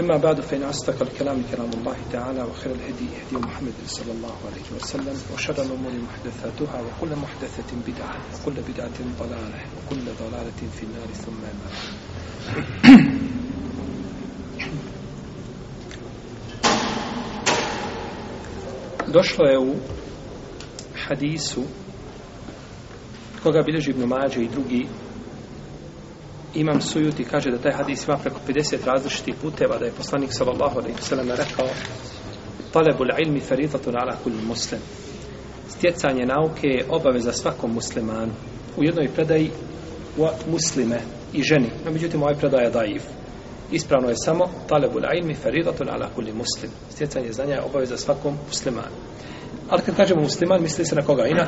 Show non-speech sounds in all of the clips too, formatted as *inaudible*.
أما بعد فإن أصدق الكلام كلام الله تعالى وخير الهدي هدي محمد صلى الله عليه وسلم وشر الأمور محدثاتها وكل محدثة بدعة وكل بدعة ضلالة وكل ضلالة في النار ثم ما Došlo je u hadisu koga bilježi Ibn Mađe i drugi imam sujuti kaže da taj hadis ima preko 50 različitih puteva da je poslanik sallallahu alejhi ve sellem rekao talabul ilmi faridatun ala kulli muslim stjecanje nauke je obaveza svakom muslimanu u jednoj predaji u muslime i ženi no međutim ovaj predaj je daif ispravno je samo talabul ilmi faridatun ala kulli muslim stjecanje znanja je obaveza svakom muslimanu Ali kad kažemo musliman, misli se na koga? I na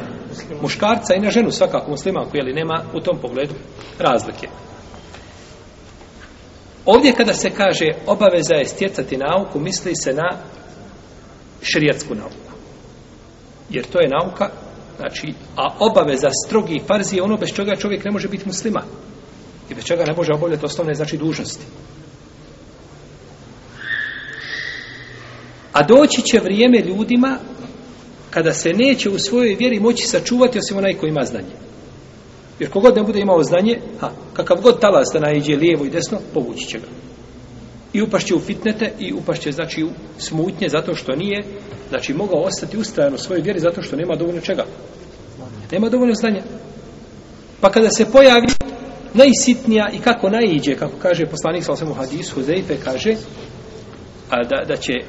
muškarca i na ženu, svakako musliman koji nema u tom pogledu razlike. Ovdje kada se kaže obaveza je stjecati nauku, misli se na šrijatsku nauku. Jer to je nauka, znači, a obaveza strogi i farzi je ono bez čega čovjek ne može biti muslima. I bez čega ne može obavljati osnovne, znači, dužnosti. A doći će vrijeme ljudima kada se neće u svojoj vjeri moći sačuvati osim onaj koji ima znanje. Jer kogod ne bude imao znanje, ha, kakav god talas da najđe lijevo i desno, povući će ga. I upašće u fitnete i upašće, znači, u smutnje zato što nije, znači, mogao ostati ustrajan u svojoj vjeri zato što nema dovoljno čega. Nema dovoljno znanja. Pa kada se pojavi najsitnija i kako najiđe, kako kaže poslanik sa osvom u hadisu, Huzeife kaže a, da, da će e,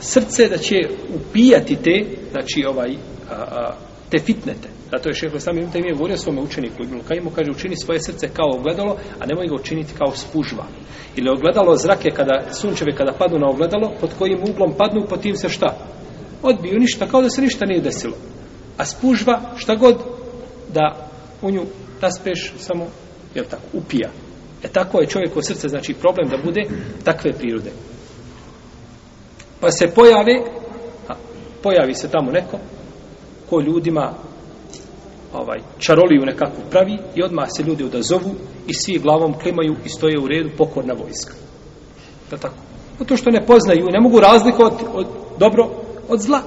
srce da će upijati te, znači, ovaj, a, a, te fitnete. Zato je šehr sam imam je govorio svome učeniku Ibn Kajimu, kaže učini svoje srce kao ogledalo, a nemoj ga učiniti kao spužva. Ili ogledalo zrake kada sunčeve kada padnu na ogledalo, pod kojim uglom padnu, pod tim se šta? Odbiju ništa, kao da se ništa nije desilo. A spužva, šta god da u nju raspeš samo, je tako, upija. E tako je čovjek srce, znači problem da bude takve prirode. Pa se pojavi, a, pojavi se tamo neko, ko ljudima ovaj čaroliju nekakvu pravi i odmah se ljudi odazovu i svi glavom klimaju i stoje u redu pokorna vojska. Da tako. Zato što ne poznaju, ne mogu razlikovati od, dobro od zla.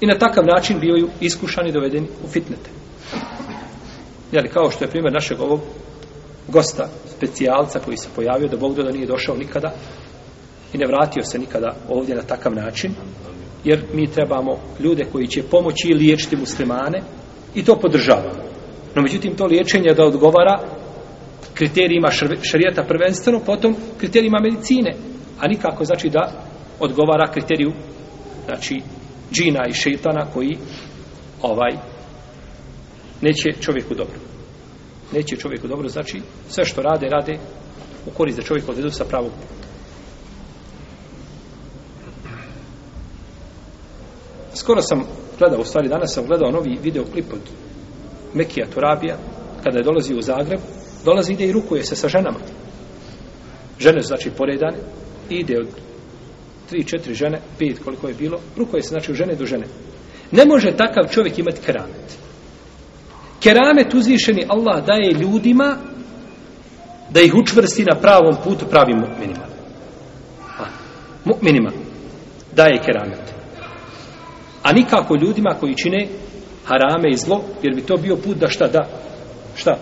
I na takav način bivaju iskušani dovedeni u fitnete. Jeli, kao što je primjer našeg ovog gosta, specijalca koji se pojavio, da Bog da nije došao nikada i ne vratio se nikada ovdje na takav način, jer mi trebamo ljude koji će pomoći i liječiti muslimane, I to podržavam. No međutim, to liječenje da odgovara kriterijima šr šarijeta prvenstveno, potom kriterijima medicine, a nikako znači da odgovara kriteriju znači džina i šeitana koji ovaj neće čovjeku dobro. Neće čovjeku dobro, znači sve što rade, rade u korist da čovjek odvedu sa pravog puta. Skoro sam gledao, u stvari danas sam gledao novi videoklip od Mekija Turabija, kada je dolazi u Zagreb, dolazi ide i rukuje se sa ženama. Žene su znači poredane, ide od tri, četiri žene, pet koliko je bilo, rukuje se znači u žene do žene. Ne može takav čovjek imati keramet. Keramet uzvišeni Allah daje ljudima da ih učvrsti na pravom putu pravim mu'minima. Mu'minima daje keramet. Keramet a nikako ljudima koji čine harame i zlo, jer bi to bio put da šta da, šta?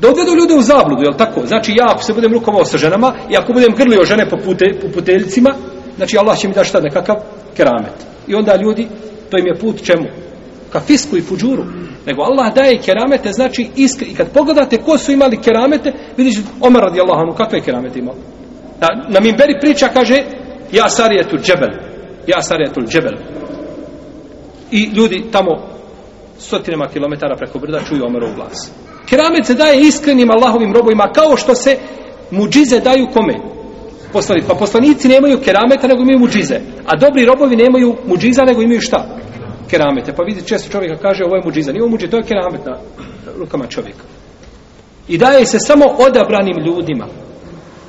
Da odvedu ljude u zabludu, jel tako? Znači ja ako se budem rukovao sa ženama i ako budem grlio žene po, pute, po puteljicima, znači Allah će mi da šta nekakav keramet. I onda ljudi, to im je put čemu? Ka fisku i fuđuru. Nego Allah daje keramete, znači iskri. I kad pogledate ko su imali keramete, vidiš, Omer radi Allahanu, kakve keramete imao? Na, na Mimberi priča, kaže, ja sarijetu džebel. Ja sarijetu džebel. I ljudi tamo stotinama kilometara preko brda čuju Omerov glas. Keramet se daje iskrenim Allahovim robovima kao što se muđize daju kome? Poslanici. Pa poslanici nemaju kerameta nego imaju muđize. A dobri robovi nemaju muđiza nego imaju šta? Keramete. Pa vidite često čovjeka kaže ovo je muđiza. Nije ovo muđiza, to je keramet na rukama čovjeka. I daje se samo odabranim ljudima.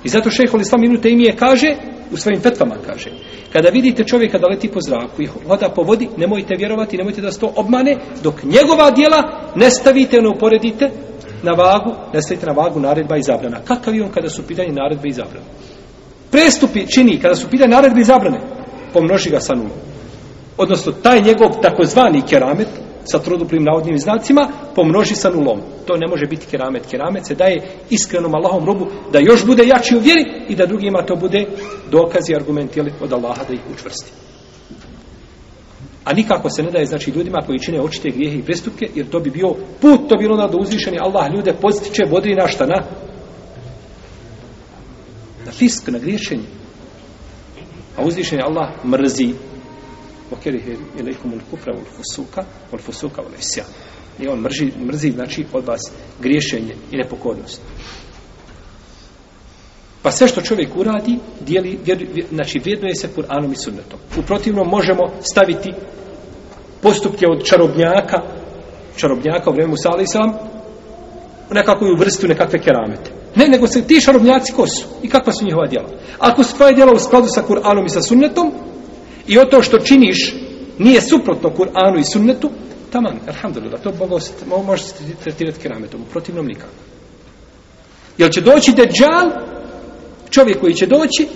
I zato šeho Islam Ibn Taymiye kaže u svojim petvama kaže. Kada vidite čovjeka da leti po zraku i hoda po vodi, nemojte vjerovati, nemojte da se to obmane, dok njegova dijela ne stavite, ne uporedite na vagu, ne stavite na vagu naredba i zabrana. Kakav je on kada su pitanje naredbe i zabrane? Prestupi čini kada su pitanje naredbe i zabrane, pomnoži ga sa nulom. Odnosno, taj njegov takozvani keramet, sa troduplim navodnim znacima, pomnoži sa nulom. To ne može biti keramet. Keramet se daje iskrenom Allahom robu da još bude jači u vjeri i da drugima to bude dokaz i argument ili od Allaha da ih učvrsti. A nikako se ne daje znači ljudima koji čine očite grijehe i prestupke, jer to bi bio put, to bilo na da uzvišeni Allah ljude postiče vodri na šta na? Na fisk, na griješenje. A uzvišeni Allah mrzi وكره إليكم الكفر والفسوق والفسوق والعصيان i on mrzi, mrzi znači od vas griješenje i nepokornost pa sve što čovjek uradi dijeli, vjer, znači vrijedno je se Kur'anom i sunnetom u protivnom možemo staviti postupke od čarobnjaka čarobnjaka u vremenu sali sam u nekakvu vrstu nekakve keramete ne nego se ti čarobnjaci ko su i kakva su njihova djela ako su tvoje djela u skladu sa Kur'anom i sa sunnetom i o to što činiš nije suprotno Kur'anu i sunnetu, taman, alhamdulillah, to mogu se, može se tretirati kerametom, protivnom nikako. Jer će doći deđal, čovjek koji će doći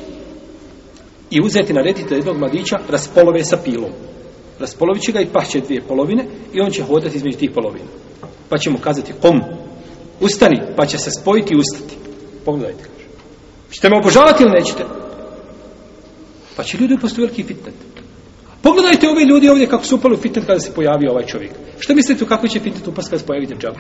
i uzeti na redite jednog mladića raspolove sa pilom. Raspolovit će ga i pašće dvije polovine i on će hodati između tih polovina. Pa će mu kazati, kom, ustani, pa će se spojiti i ustati. Pogledajte, kaže. Šte me obožavati ili nećete? Pa će ljudi postoji veliki fitnet. Pogledajte ove ljudi ovdje kako su upali u fitnet kada se pojavio ovaj čovjek. Što mislite kako će fitnet upast kada se pojavi Dejjal?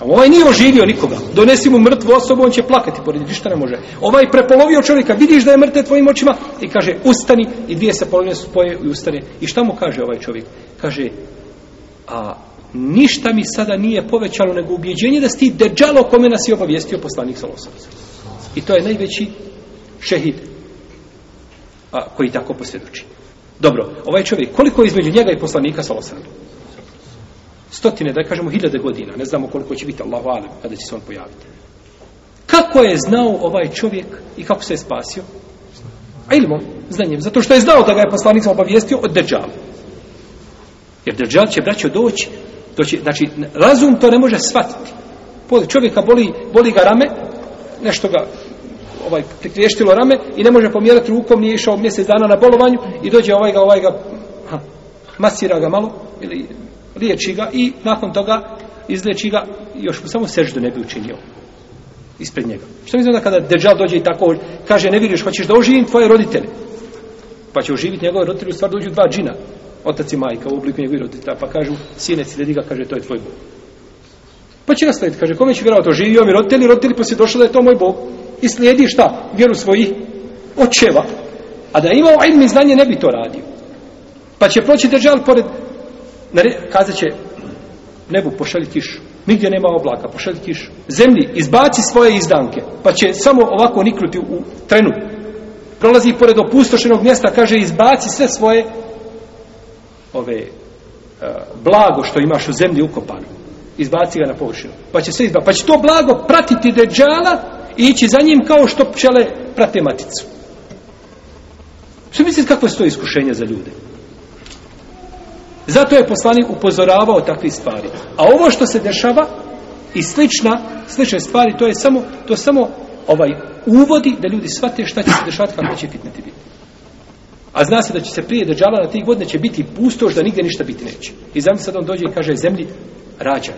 A ovaj nije oživio nikoga. Donesi mu mrtvu osobu, on će plakati pored ništa ne može. Ovaj prepolovio čovjeka, vidiš da je mrtve tvojim očima i kaže ustani i dvije se polovine su poje i ustane. I šta mu kaže ovaj čovjek? Kaže, a ništa mi sada nije povećalo nego ubjeđenje da si ti Dejjal o kome nas je obavijestio poslanik Salosa. I to je najveći šehid a, koji tako posvjedoči. Dobro, ovaj čovjek, koliko je između njega i poslanika sa Stotine, da kažemo hiljade godina, ne znamo koliko će biti Allahu Alem, kada će se on pojaviti. Kako je znao ovaj čovjek i kako se je spasio? A ilmo, znanjem, zato što je znao da ga je poslanik obavijestio od Dejjala. Jer Dejjal će braćo doći, doći, znači, razum to ne može shvatiti. Čovjeka boli, boli ga rame, nešto ga, ovaj prikriještilo rame i ne može pomjerati rukom, nije išao mjesec dana na bolovanju i dođe ovaj ga, ovaj ga ha, masira ga malo ili liječi ga i nakon toga izleči ga još mu samo seždu ne bi učinio ispred njega. Što mi znam da kada Dejjal dođe i tako kaže ne vidiš hoćeš da oživim tvoje roditelje pa će oživiti njegove roditelje u stvar dođu dva džina otac i majka u obliku njegovih roditelja pa kažu sine sledi ga kaže to je tvoj bog. Pa će ga staviti, kaže, kome će vjerovati, oživio mi roditelji, roditelji, pa si došao da je to moj bog i slijedi šta? Vjeru svojih očeva. A da je imao ilmi znanje, ne bi to radio. Pa će proći držal pored, kazat će, nebu pošalji kišu, nigdje nema oblaka, pošalji kišu. Zemlji, izbaci svoje izdanke, pa će samo ovako nikruti u trenu. Prolazi pored opustošenog mjesta, kaže, izbaci sve svoje ove e, blago što imaš u zemlji ukopano izbaci ga na površinu. Pa će se izbaciti. Pa će to blago pratiti deđala i ići za njim kao što pčele prate maticu. Što mislite kako je to iskušenje za ljude? Zato je poslanik upozoravao takve stvari. A ovo što se dešava i slična, slične stvari, to je samo, to samo ovaj uvodi da ljudi shvate šta će se dešavati kako će fitneti biti. A zna se da će se prije deđala na tih godine će biti pustoš da nigdje ništa biti neće. I zamisli sad on dođe i kaže zemlji rađa.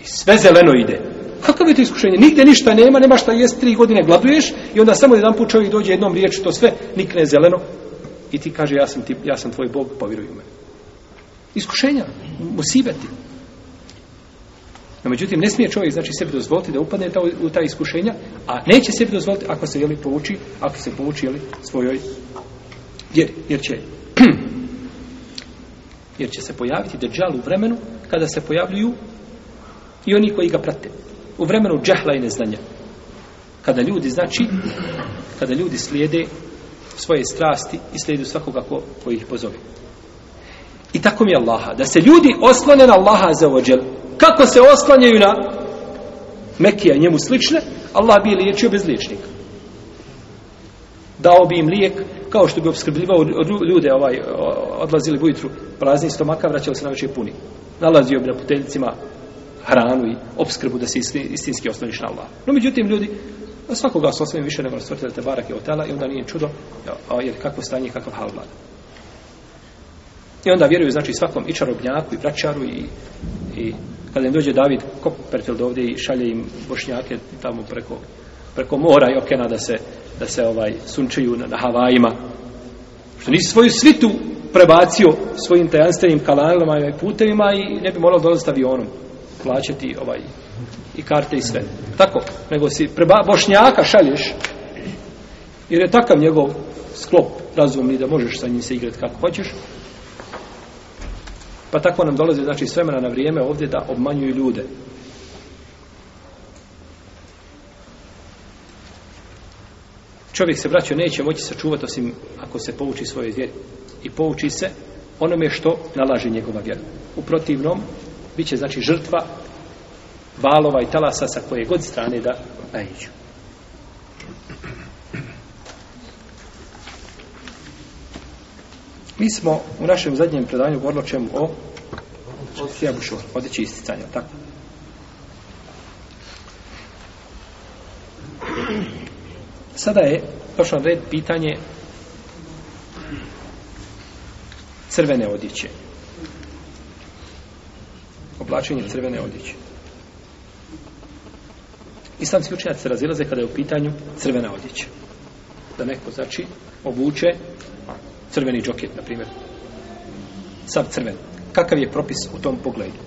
I sve zeleno ide. Kakav je to iskušenje? Nigde ništa nema, nema šta jest, tri godine gladuješ i onda samo jedan put čovjek dođe jednom riječu, to sve nikne zeleno i ti kaže, ja sam, ti, ja sam tvoj Bog, povjeruj u mene. Iskušenja, musibeti. No, međutim, ne smije čovjek znači, sebi dozvoliti da upadne ta, u ta iskušenja, a neće sebi dozvoliti ako se jeli pouči, ako se pouči jeli, svojoj vjeri. Jer, jer će, *clears throat* jer će se pojaviti deđal u vremenu kada se pojavljuju i oni koji ga prate. U vremenu džehla i neznanja. Kada ljudi, znači, kada ljudi slijede svoje strasti i slijedu svakoga ko, ko ih pozove. I tako mi je Allaha. Da se ljudi oslane na Allaha za ođel. Kako se oslanjaju na Mekija njemu slične, Allah bi je liječio bez liječnika. Dao bi im lijek, kao što bi obskrbljivao ljude, ovaj, odlazili bujutru, prazni stomaka, vraćali se na večer puni nalazio bi na puteljicima hranu i obskrbu da se istinski osnoviš na Allah. No, međutim, ljudi, na svakoga se osnovim više nego na stvrtelite barake hotela i onda nije čudo, a jer kakvo stanje i kakav hal vlada. I onda vjeruju, znači, svakom i čarobnjaku i vraćaru i, i kada im dođe David Kopperfield ovdje i šalje im bošnjake tamo preko, preko mora i okena da se, da se ovaj sunčaju na, na Havajima, Što nisi svoju svitu prebacio svojim tajanstvenim kalanima i putevima i ne bi morao dolaziti avionom plaćati ovaj i karte i sve. Tako, nego si preba, bošnjaka šalješ jer je takav njegov sklop razumni da možeš sa njim se igrati kako hoćeš. Pa tako nam dolaze znači s vremena na vrijeme ovdje da obmanjuju ljude. čovjek se vraća neće moći sačuvati osim ako se pouči svoje vjeri i pouči se onome što nalaže njegova vjera. U protivnom bit će znači žrtva valova i talasa sa koje god strane da najeđu. Mi smo u našem zadnjem predanju govorili čemu o Sijabu Šor, odeći isticanja, tako? Sada je došao red pitanje crvene odjeće. Oblačenje crvene odjeće. Islamski učenjaci se razilaze kada je u pitanju crvena odjeća. Da neko znači obuče crveni džoket, na primjer. Sad crven. Kakav je propis u tom pogledu?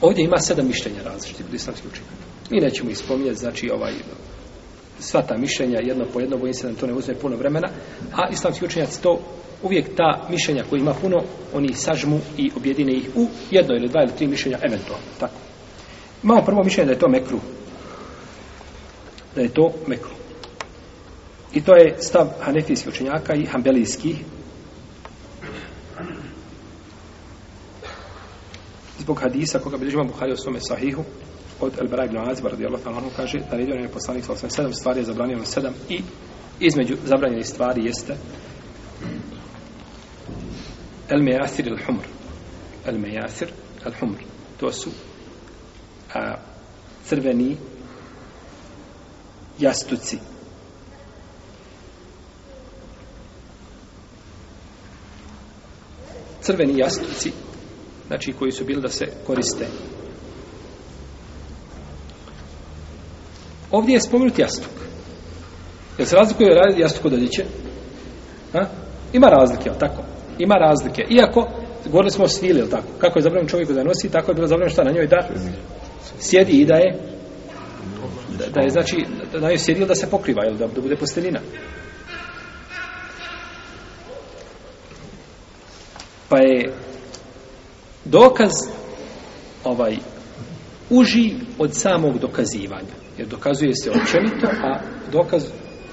Ovdje ima sedam mišljenja različitih od islamskih učenjaka. Mi nećemo ispominjati, znači, ovaj, sva ta mišljenja, jedno po jedno, bojim se da to ne uzme puno vremena, a islamski učenjac to uvijek ta mišljenja koji ima puno, oni sažmu i objedine ih u jedno ili dva ili tri mišljenja, eventualno, tako. Imamo prvo mišljenje da je to mekru. Da je to mekru. I to je stav hanefijskih učenjaka i hambelijskih. Zbog hadisa koga bi držima Buhari u svome sahihu, od El Bara ibn Azib, radijallahu ta'ala, kaže, naredio nam je poslanik sa sedam stvari, je zabranio nam sedam i između zabranjenih stvari jeste El Mejasir il Humr. El Mejasir il Humr. To su a, crveni jastuci. crveni jastuci, znači koji su bili da se koriste Ovdje je spomenut jastuk. Jel se razlikuje jastuk od odjeće? Ha? Ima razlike, ali tako? Ima razlike. Iako, govorili smo o svili, ali tako? Kako je zabranjeno čovjeku da nosi, tako je bilo zabranjeno šta na njoj da sjedi i da je da, da je, znači, da je sjedi ili da se pokriva, ili da, da bude postelina. Pa je dokaz ovaj uži od samog dokazivanja jer dokazuje se općenito, a dokaz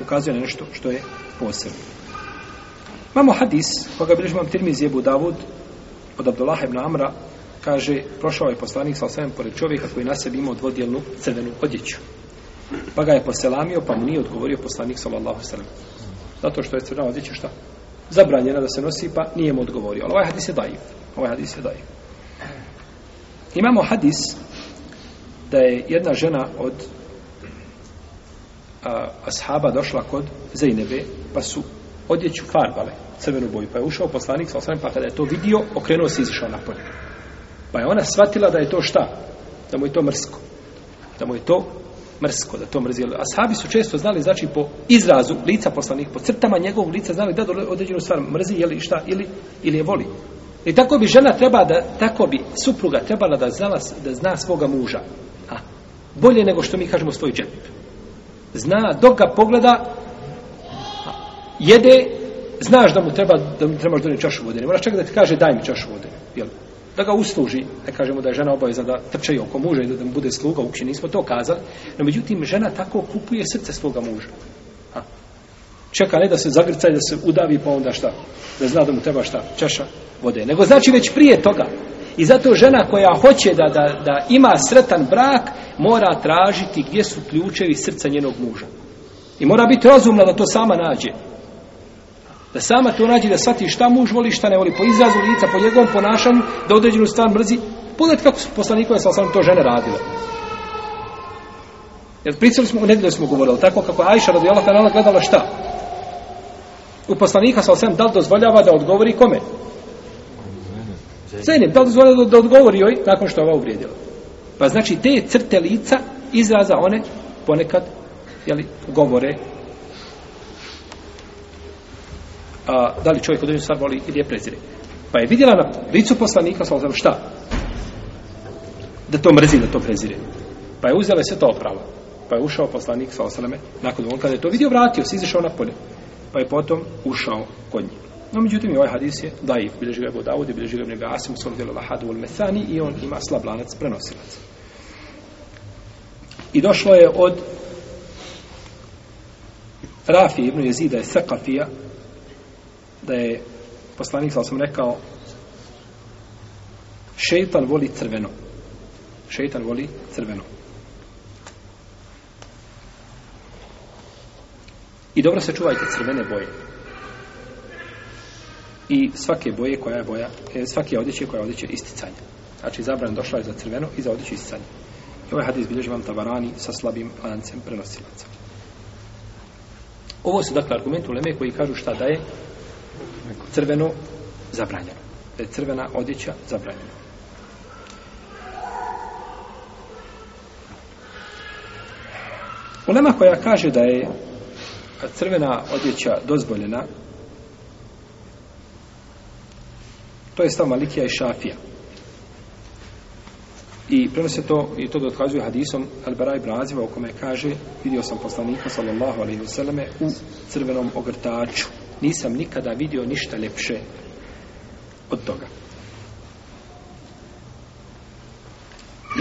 ukazuje na nešto što je posebno. Imamo hadis, koga bilježi imam tirmiz jebu Davud, od Abdullah ibn Amra, kaže, prošao je poslanik sa osvijem pored čovjeka koji na sebi imao dvodjelnu crvenu odjeću. Pa ga je poselamio, pa mu nije odgovorio poslanik sallallahu sallam. Zato što je crvena odjeća šta? Zabranjena da se nosi, pa nije mu odgovorio. Ali ovaj hadis je dajiv. Ovaj hadis je dajiv. Imamo hadis da je jedna žena od ashaba došla kod Zeynebe, pa su odjeću farbale, crvenu boju, pa je ušao poslanik sa osanem, pa kada je to vidio, okrenuo se i izišao napolje. Pa je ona shvatila da je to šta? Da mu je to mrsko. Da mu je to mrsko, da to mrzilo. Ashabi su često znali, znači, po izrazu lica poslanika, po crtama njegovog lica, znali da određenu stvar mrzi, je li šta, ili, ili je voli. I tako bi žena treba da, tako bi supruga trebala da, znala, da zna svoga muža. A, bolje nego što mi kažemo svoj džep zna dok ga pogleda jede znaš da mu treba da mu trebaš doneti čašu vode ne moraš čekati da ti kaže daj mi čašu vode jel da ga usluži, ne kažemo da je žena obaveza da trče oko muža i da mu bude sluga, uopće nismo to kazali, no međutim žena tako kupuje srce svoga muža. A? Čeka ne da se zagrca i da se udavi pa onda šta, da zna da mu treba šta, čaša vode. Nego znači već prije toga, I zato žena koja hoće da, da, da ima sretan brak, mora tražiti gdje su ključevi srca njenog muža. I mora biti razumna da to sama nađe. Da sama to nađe, da shvati šta muž voli, šta ne voli. Po izrazu lica, po njegovom ponašanju, da određenu stvar mrzi. Pogledajte kako su poslanikove sa to žene radile. Jer pričali smo, u nedelju smo govorili, tako kako je Ajša radijalak na gledala šta? U poslanika sa osam, da li dozvoljava da odgovori kome? Zajnjem, da li dozvolio da, da odgovori joj nakon što ova uvrijedila? Pa znači, te crte lica izraza one ponekad, jeli, govore a, da li čovjek određenu stvar voli ili je prezire. Pa je vidjela na licu poslanika, svala znam šta? Da to mrzi, da to prezire. Pa je uzela sve to opravo. Pa je ušao poslanik, svala znam, nakon on kada je to vidio, vratio se, izišao na polje. Pa je potom ušao kod njih. No, međutim, i ovaj hadis je daif, bilježi ga Ebu Dawud, bilježi ga Ibn Asim, svog djela Lahadu ul Methani, i on ima slab lanac prenosilac. I došlo je od Rafi ibn Jezida je Thakafija, da je poslanik, sam rekao, šeitan voli crveno. Šeitan voli crveno. I dobro se čuvajte crvene boje i svake boje koja je boja, e, svake odjeće koja je odjeće isticanja. Znači, zabran došla je za crveno i za odjeće isticanja. I ovaj hadis bilježi vam tabarani sa slabim lancem prenosilaca. Ovo su, dakle, argument u Leme koji kažu šta da je crveno zabranjeno. Da je crvena odjeća zabranjena. Ulema koja kaže da je crvena odjeća dozvoljena, To je stav Malikija i Šafija. I prenose to, i to dokazuje hadisom Al-Baraj Braziva, u kome kaže, vidio sam poslanika, sallallahu alaihi vseleme, u crvenom ogrtaču. Nisam nikada vidio ništa lepše od toga.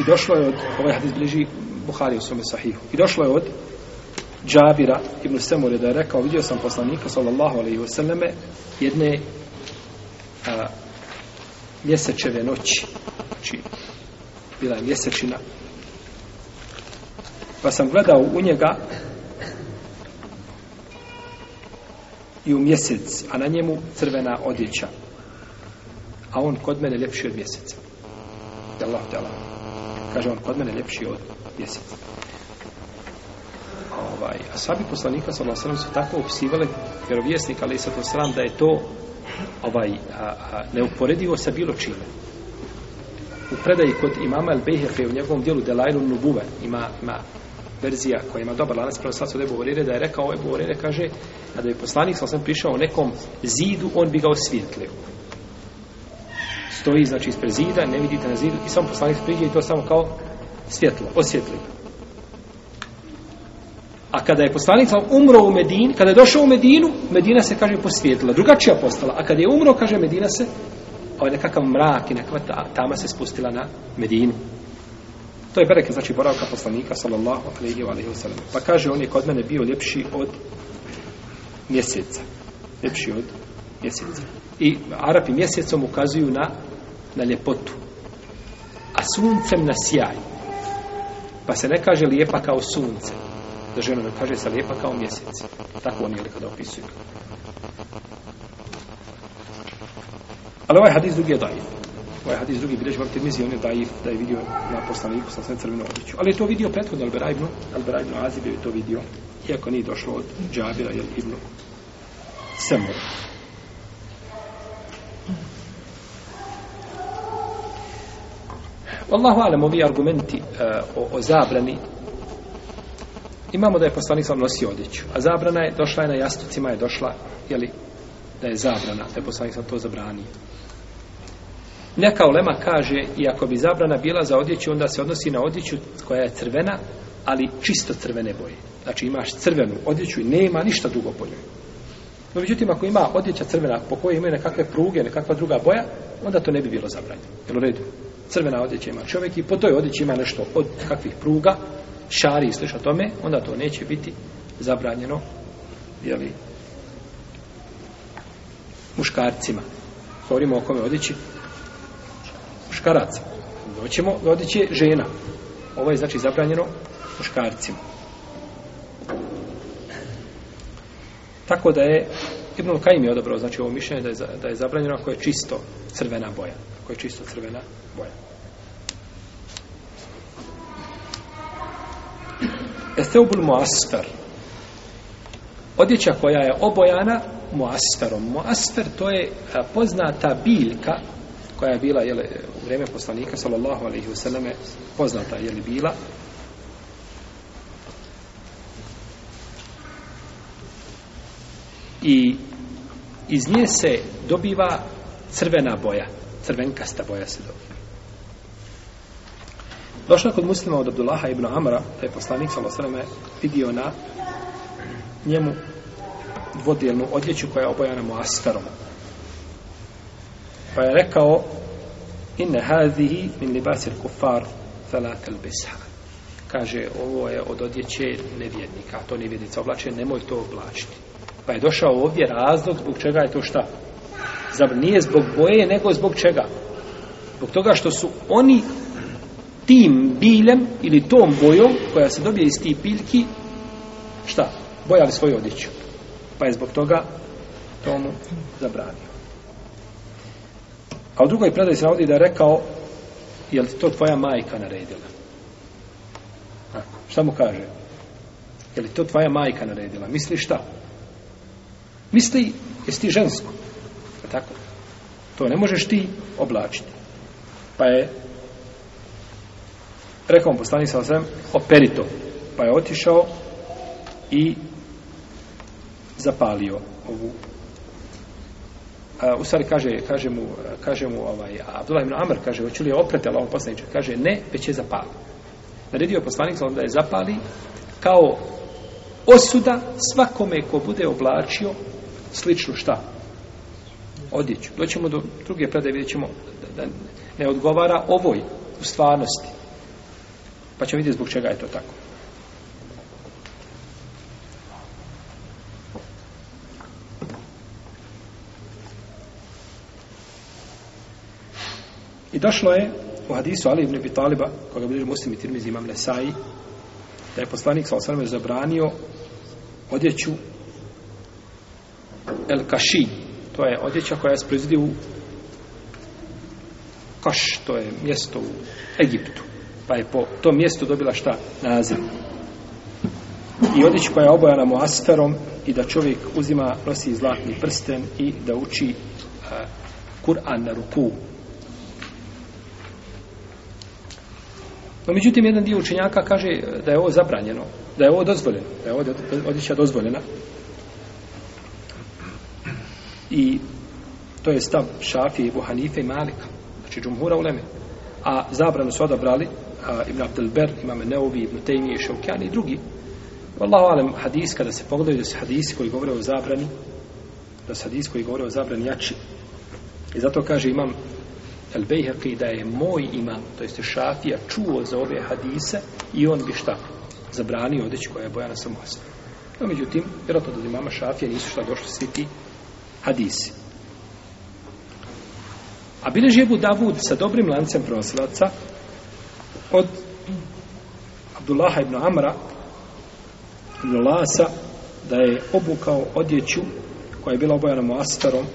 I došlo je od, ovaj hadis bliži Buhari u svome sahihu, i došlo je od Džabira ibn Semure da je rekao, vidio sam poslanika, sallallahu alaihi vseleme, jedne a, mjesečeve noći. Znači, bila je mjesečina. Pa sam gledao u njega i u mjesec, a na njemu crvena odjeća. A on kod mene ljepši od mjeseca. Allah, Allah. Kaže on, kod mene ljepši od mjeseca. A ovaj, a sabi poslanika sa Allah su tako opisivali vjerovjesnik, ali i sa to sram, da je to ovaj a, a, neuporedivo sa bilo čime. U predaji kod imama El Bejheke u njegovom dijelu Delajlu Nubuve ima, ima verzija koja ima dobar lanac prema sada Ebu Horire da je rekao Ebu Horire kaže a da je poslanik sa sam prišao o nekom zidu on bi ga osvijetlio. Stoji znači ispred zida ne vidite na zidu i sam poslanik priđe i to samo kao svjetlo, osvjetlio. A kada je poslanik umro u Medin, kada je došao u Medinu, Medina se, kaže, posvijetila, drugačija postala. A kada je umro, kaže, Medina se, ovaj nekakav mrak i nekakva ta, tama se spustila na Medinu. To je bereke, znači, boravka poslanika, sallallahu alaihi wa alaihi wa sallam. Pa kaže, on je kod mene bio ljepši od mjeseca. Ljepši od mjeseca. I Arapi mjesecom ukazuju na, na ljepotu. A suncem na sjaj. Pa se ne kaže lijepa kao sunce za ženu da kaže sa lijepa kao mjesec. Tako on je li kada opisuje. Ali ovaj hadis drugi je dajiv. Ovaj hadis drugi bilježi vrti mizi, on je dajiv da je vidio na poslaniku sa sve crveno odliču. Ali je to vidio prethodno Albera Ibnu, Albera Ibnu Azib je to vidio, iako nije došlo od Džabira ili Ibnu Semura. Wallahu alam, ovi argumenti uh, o, o zabrani imamo da je poslanik sam nosio odjeću, a zabrana je, došla je na jastucima, je došla, jeli, da je zabrana, da je poslanik sam to zabranio. Neka ulema kaže, i ako bi zabrana bila za odjeću, onda se odnosi na odjeću koja je crvena, ali čisto crvene boje. Znači imaš crvenu odjeću i nema ništa drugo po njoj. No, međutim, ako ima odjeća crvena po kojoj imaju nekakve pruge, nekakva druga boja, onda to ne bi bilo zabranjeno. Jel u redu? Crvena odjeća ima čovjek i po toj odjeći ima nešto od kakvih pruga, šari i slično tome, onda to neće biti zabranjeno jeli, muškarcima. Govorimo o kome odići muškaraca. Doćemo da odići žena. Ovo je znači zabranjeno muškarcima. Tako da je Ibn Kajim je odabrao znači ovo mišljenje da je, da je zabranjeno ako je čisto crvena boja. Ako je čisto crvena boja. Eteubul muasfer. Odjeća koja je obojana muasferom. Muasfer to je poznata biljka koja je bila jele, u vreme poslanika sallallahu alaihi wasallam je poznata je li bila i iz nje se dobiva crvena boja crvenkasta boja se dobiva Došlo je kod muslima od Abdullaha ibn Amra, da je poslanik sa Losreme vidio na njemu dvodijelnu odjeću koja je obojana mu astarom. Pa je rekao inne hazihi min libasir kufar felatel bisha. Kaže, ovo je od odjeće nevjednika, to nevjednica oblače, nemoj to oblačiti. Pa je došao ovdje razlog zbog čega je to šta? Zabr, nije zbog boje, nego zbog čega? Zbog toga što su oni tim biljem ili tom bojom koja se dobije iz ti piljki šta? Bojali svoju odjeću. Pa je zbog toga tomu zabranio. A u drugoj predaj se navodi da je rekao je li to tvoja majka naredila? A, šta mu kaže? Je li to tvoja majka naredila? Misli šta? Misli, jesi ti žensko? A tako? To ne možeš ti oblačiti. Pa je rekao mu poslanik sa osvijem, operi to. Pa je otišao i zapalio ovu Uh, u stvari kaže, kaže mu, kaže mu ovaj, Abdullah ibn Amr, kaže, hoću li je oprati Allah poslanicu? Kaže, ne, već je zapali. Naredio poslanik, onda je zapali kao osuda svakome ko bude oblačio sličnu šta? Odjeću. Doćemo do druge predaje, vidjet ćemo da, da ne odgovara ovoj u stvarnosti. Pa ćemo vidjeti zbog čega je to tako. I došlo je u hadisu Ali ibn Abi Taliba, koga bi bilo muslim i tirmiz imam Nesai, da je poslanik sa osvrame zabranio odjeću El Kaši. To je odjeća koja je sprizidio u Kaš, to je mjesto u Egiptu pa je po tom mjestu dobila šta naziv i odjeć koja je obojana mu asperom i da čovjek uzima, nosi zlatni prsten i da uči a, e, Kur'an na ruku no međutim jedan dio učenjaka kaže e, da je ovo zabranjeno da je ovo dozvoljeno da je ovo odjeća dozvoljena i to je stav Šafije, Buhanife i Malika znači džumhura u Leme a zabranu su odabrali a, Ibn Abdelber, imame Neovi, Ibn Tejmije, Šaukjani i drugi. Allahu alem hadis, kada se pogledaju da su hadisi koji govore o zabrani, da su hadisi koji govore o zabrani jači. I zato kaže imam El Bejherki da je moj imam, to jeste šafija, čuo za ove hadise i on bi šta zabranio odeći koja je bojana sa mosta. No, međutim, vjerojatno da imama šafija nisu šta došli svi ti hadisi. A bileži Ebu Davud sa dobrim lancem prosilaca, od Abdullah ibn Amra ibn Lasa da je obukao odjeću koja je bila obojana mu astarom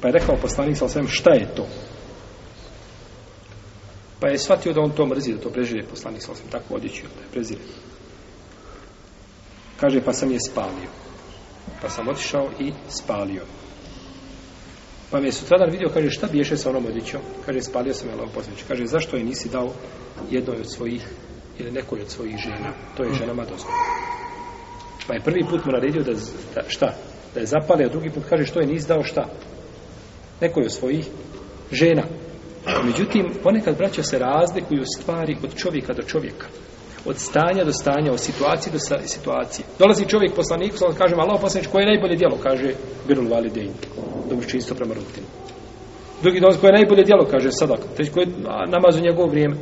pa je rekao poslanik sa osvijem šta je to pa je shvatio da on to mrzi da to prežive poslanik sa osvijem takvu odjeću da je prezire kaže pa sam je spalio pa sam otišao i spalio mi Pa mi je sutradan vidio, kaže, šta biješe sa onom odićom? Kaže, spalio sam je lao posljednič. Kaže, zašto je nisi dao jednoj od svojih ili nekoj od svojih žena? To je mm. ženama dozvoljeno. Pa je prvi put mu naredio da, da, šta? Da je zapalio, a drugi put kaže, što je nisi dao šta? Nekoj od svojih žena. Međutim, ponekad braća se razlikuju stvari od čovjeka do čovjeka od stanja do stanja, od situacije do situacije. Dolazi čovjek poslaniku, sam kaže, Allah poslanič, koje je najbolje djelo? Kaže, Birul Validejn, dobročinstvo prema rutinu. Drugi dolazi, koje je najbolje djelo? Kaže, sadak, treći, koje je namaz u njegovo vrijeme.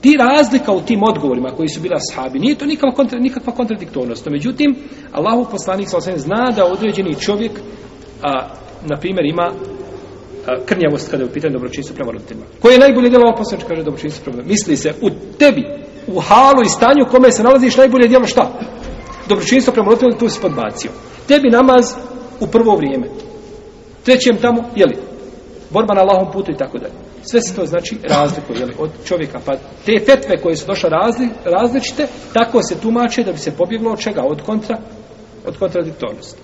Ti razlika u tim odgovorima koji su bila sahabi, nije to nikakva, kontra, nikakva kontradiktornost. Međutim, Allahu poslanik sa zna da određeni čovjek, a, na primjer, ima krnjavost kada je u pitanju dobročinstva prema roditeljima. Koje je najbolje djelo ovo poslanče, kaže dobročinstva prema Misli se, u tebi u halu i stanju u kome se nalaziš najbolje djelo šta? Dobročinstvo prema roditeljima tu si podbacio. Tebi namaz u prvo vrijeme. Trećem tamo, jeli, borba na lahom putu i tako dalje. Sve se to znači razliku, jeli, od čovjeka. Pa te fetve koje su došle razli, različite, tako se tumače da bi se pobjeglo od čega? Od kontra, od kontradiktornosti.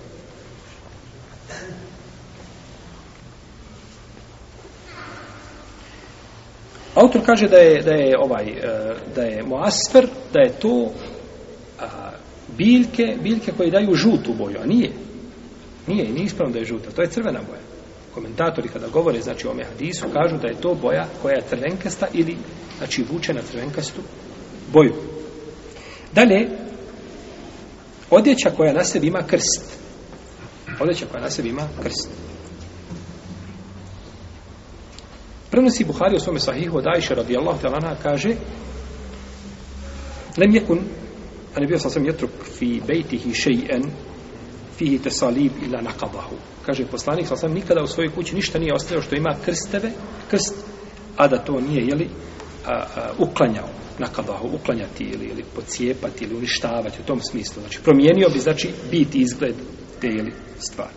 Autor kaže da je da je ovaj e, da je moasfer, da je to a, biljke, biljke koje daju žutu boju, a nije. Nije, nije ispravno da je žuta, to je crvena boja. Komentatori kada govore znači o ome hadisu, kažu da je to boja koja je crvenkasta ili znači vuče na crvenkastu boju. Dalje, odjeća koja na sebi ima krst. Odjeća koja na sebi ima krst. Prenosi Buhari u svome sahihu od Ajše radijallahu ta'ala anha kaže Lem jekun a ne bio sa sam jetruk fi bejtihi šeien fihi tesalib ila nakabahu. Kaže poslanik sa sam nikada u svojoj kući ništa nije ostavio što ima krsteve, krst, a da to nije, jeli, a, a, uklanjao nakabahu, uklanjati ili, ili pocijepati ili uništavati u tom smislu. Znači, promijenio bi, znači, biti izgled te, jeli, stvari.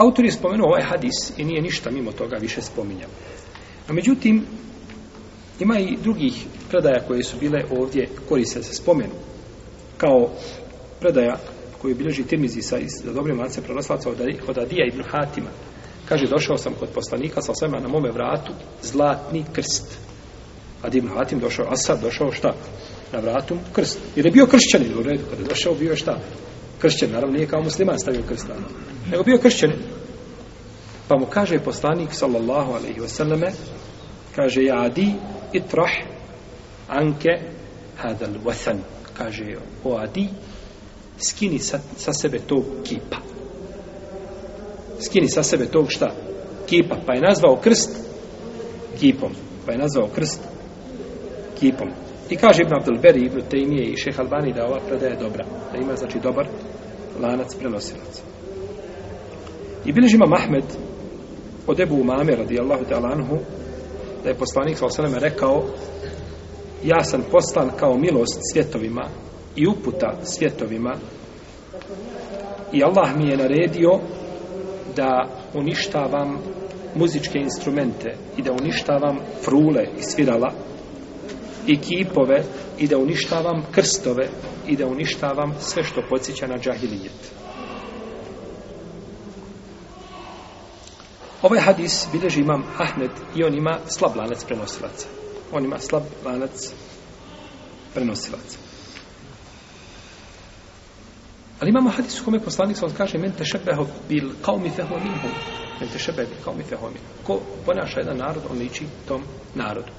Autor je spomenuo ovaj hadis i nije ništa mimo toga više spominjao. A međutim, ima i drugih predaja koje su bile ovdje koriste se spomenu. Kao predaja koji bilježi Tirmizi sa, sa dobrim lance prelaslaca od, od Adija ibn Hatima. Kaže, došao sam kod poslanika sa svema na mome vratu zlatni krst. Adi ibn Hatim došao, a sad došao šta? Na vratu krst. Jer je bio kršćanin u redu. Kada je došao, bio je šta? kršćan, naravno nije kao musliman stavio krst na nogu, nego bio kršćan. Pa mu kaže poslanik, sallallahu alaihi wasallame, kaže, ja adi itrah anke hadal wathan. Kaže, o adi, skini sa, sa sebe tog kipa. Skini sa sebe tog šta? Kipa. Pa je nazvao krst kipom. Pa je nazvao krst kipom. I kaže Ibn Abdul Beri, Ibn Tejmije i Šeh Albani da ova predaja je dobra. Da ima, znači, dobar lanac prenosilaca. I bilo živa Mahmed od Ebu Umame radijallahu ta'lanhu da je poslanik sa osaleme rekao ja sam poslan kao milost svjetovima i uputa svjetovima i Allah mi je naredio da uništavam muzičke instrumente i da uništavam frule i svirala i kipove i da uništavam krstove i da uništavam sve što podsjeća na džahilijet. Ovaj hadis bileži imam Ahmed i on ima slab lanac prenosilaca. On ima slab lanac prenosilaca. Ali imamo hadis u kome poslanik sa kaže men tešebeho bil kaumi fehominhu. Men tešebeho bil kaumi fehominhu. Ko ponaša jedan narod, on liči tom narodu.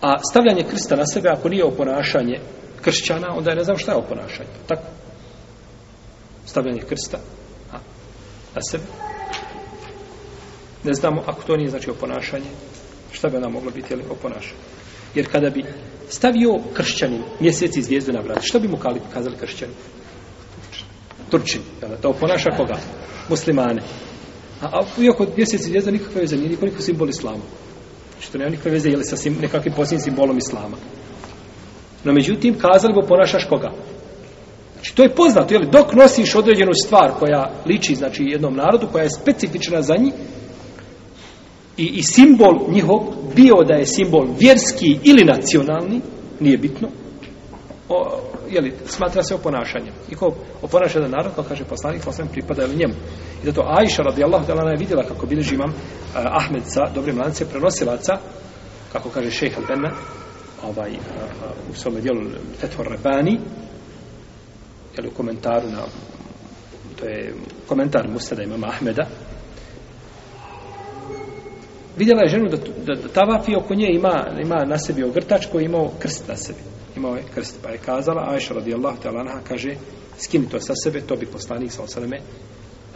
A stavljanje krsta na sebe, ako nije oponašanje kršćana, onda je ne znam šta je oponašanje. Tako. Stavljanje krsta a, na sebe. Ne znamo, ako to nije znači oponašanje, šta bi onda moglo biti ali, oponašanje. Jer kada bi stavio kršćanin mjesec i zvijezdu na vrat, što bi mu kazali kršćanin? Turčin. Jel, to oponaša koga? Muslimane. A, a iako mjesec i zvijezda nikakve veze, nije nikoliko simbol islamu što nema nikakve veze ili sa sim, nekakvim posljednim simbolom islama. No međutim, kazali bo ponašaš koga? Znači, to je poznato, jel? Dok nosiš određenu stvar koja liči, znači, jednom narodu, koja je specifična za njih, i, i simbol njihov, bio da je simbol vjerski ili nacionalni, nije bitno, o, jeli, smatra se oponašanjem. I ko oponaša da narod, kao kaže poslanik, poslanik pripada ili njemu. I zato Aisha radijallahu ta'ala je vidjela kako bilježi imam uh, Ahmed sa dobrim lance prenosilaca, kako kaže šejh al-Benna, ovaj, uh, uh, u svome dijelu Fethor Rebani, jeli, u komentaru na to je komentar Mustada imama Ahmeda, vidjela je ženu da, da, da tavafi oko nje ima, ima na sebi ogrtač koji je imao krst na sebi imao je krst. Pa je kazala, Ajša radijallahu ta'ala anha kaže, s kim to sa sebe, to bi poslanik sa osaleme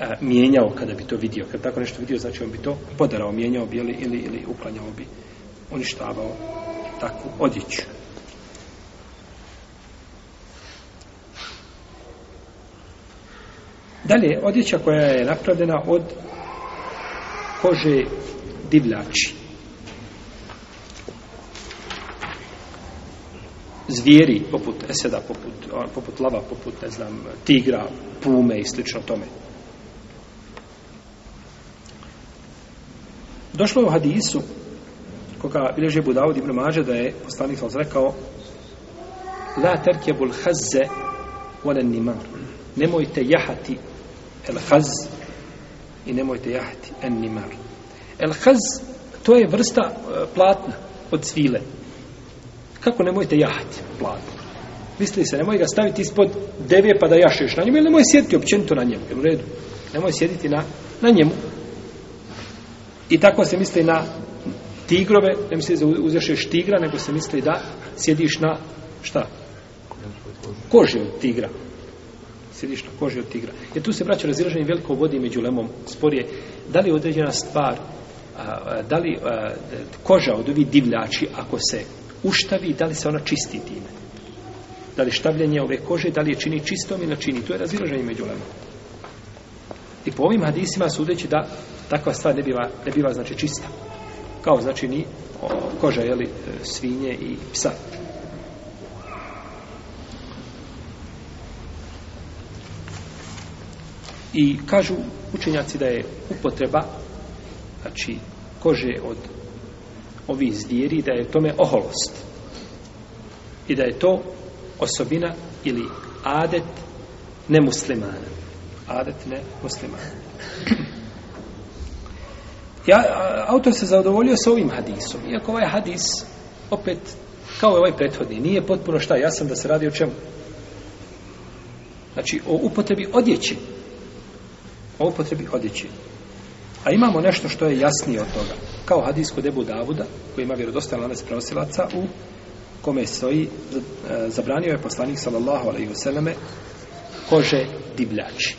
a, e, mijenjao kada bi to vidio. Kad tako nešto vidio, znači on bi to podarao, mijenjao bi ili, ili, ili uklanjao bi, uništavao takvu odjeću. Dalje, odjeća koja je napravljena od kože divljači. zvijeri poput eseda, poput, poput lava, poput, ne znam, tigra, pume i slično tome. Došlo je u hadisu, koga bilježi je Budavod ibn Mađe, da je poslanik sam rekao La terke bul hazze volen nimar. Nemojte jahati el haz i nemojte jahati en nimar. El haz, to je vrsta e, platna od svile. Kako nemojte jahati plat? Misli se, nemoj ga staviti ispod deve pa da jašeš na njemu, ili nemoj sjediti općenito na njemu, jel u redu? Nemoj sjediti na, na njemu. I tako se misli na tigrove, ne misli da uzješeš tigra, nego se misli da sjediš na šta? Koži od tigra. Sjediš na koži od tigra. Jer tu se braća razilaženje veliko vodi među lemom sporije. Da li određena stvar, a, a, da li a, koža od ovih divljači, ako se uštavi da li se ona čisti time da li štavljanje ove kože da li je čini čistom ili čini to je razviraženje među lama i po ovim hadisima sudeći da takva stvar ne biva, ne biva znači čista kao znači ni o, koža jeli, e, svinje i psa i kažu učenjaci da je upotreba znači kože od ovi zvijeri da je tome oholost i da je to osobina ili adet nemuslimana adet ne muslimana ja, autor se zadovoljio sa ovim hadisom iako ovaj hadis opet kao i ovaj prethodni nije potpuno šta jasan da se radi o čemu znači o upotrebi odjeće o upotrebi odjeće A imamo nešto što je jasnije od toga. Kao hadis kod Ebu Davuda, koji ima vjerodostan lanac prenosilaca, u kome soji, e, zabranio je poslanik sallallahu alaihi vseleme kože divljači.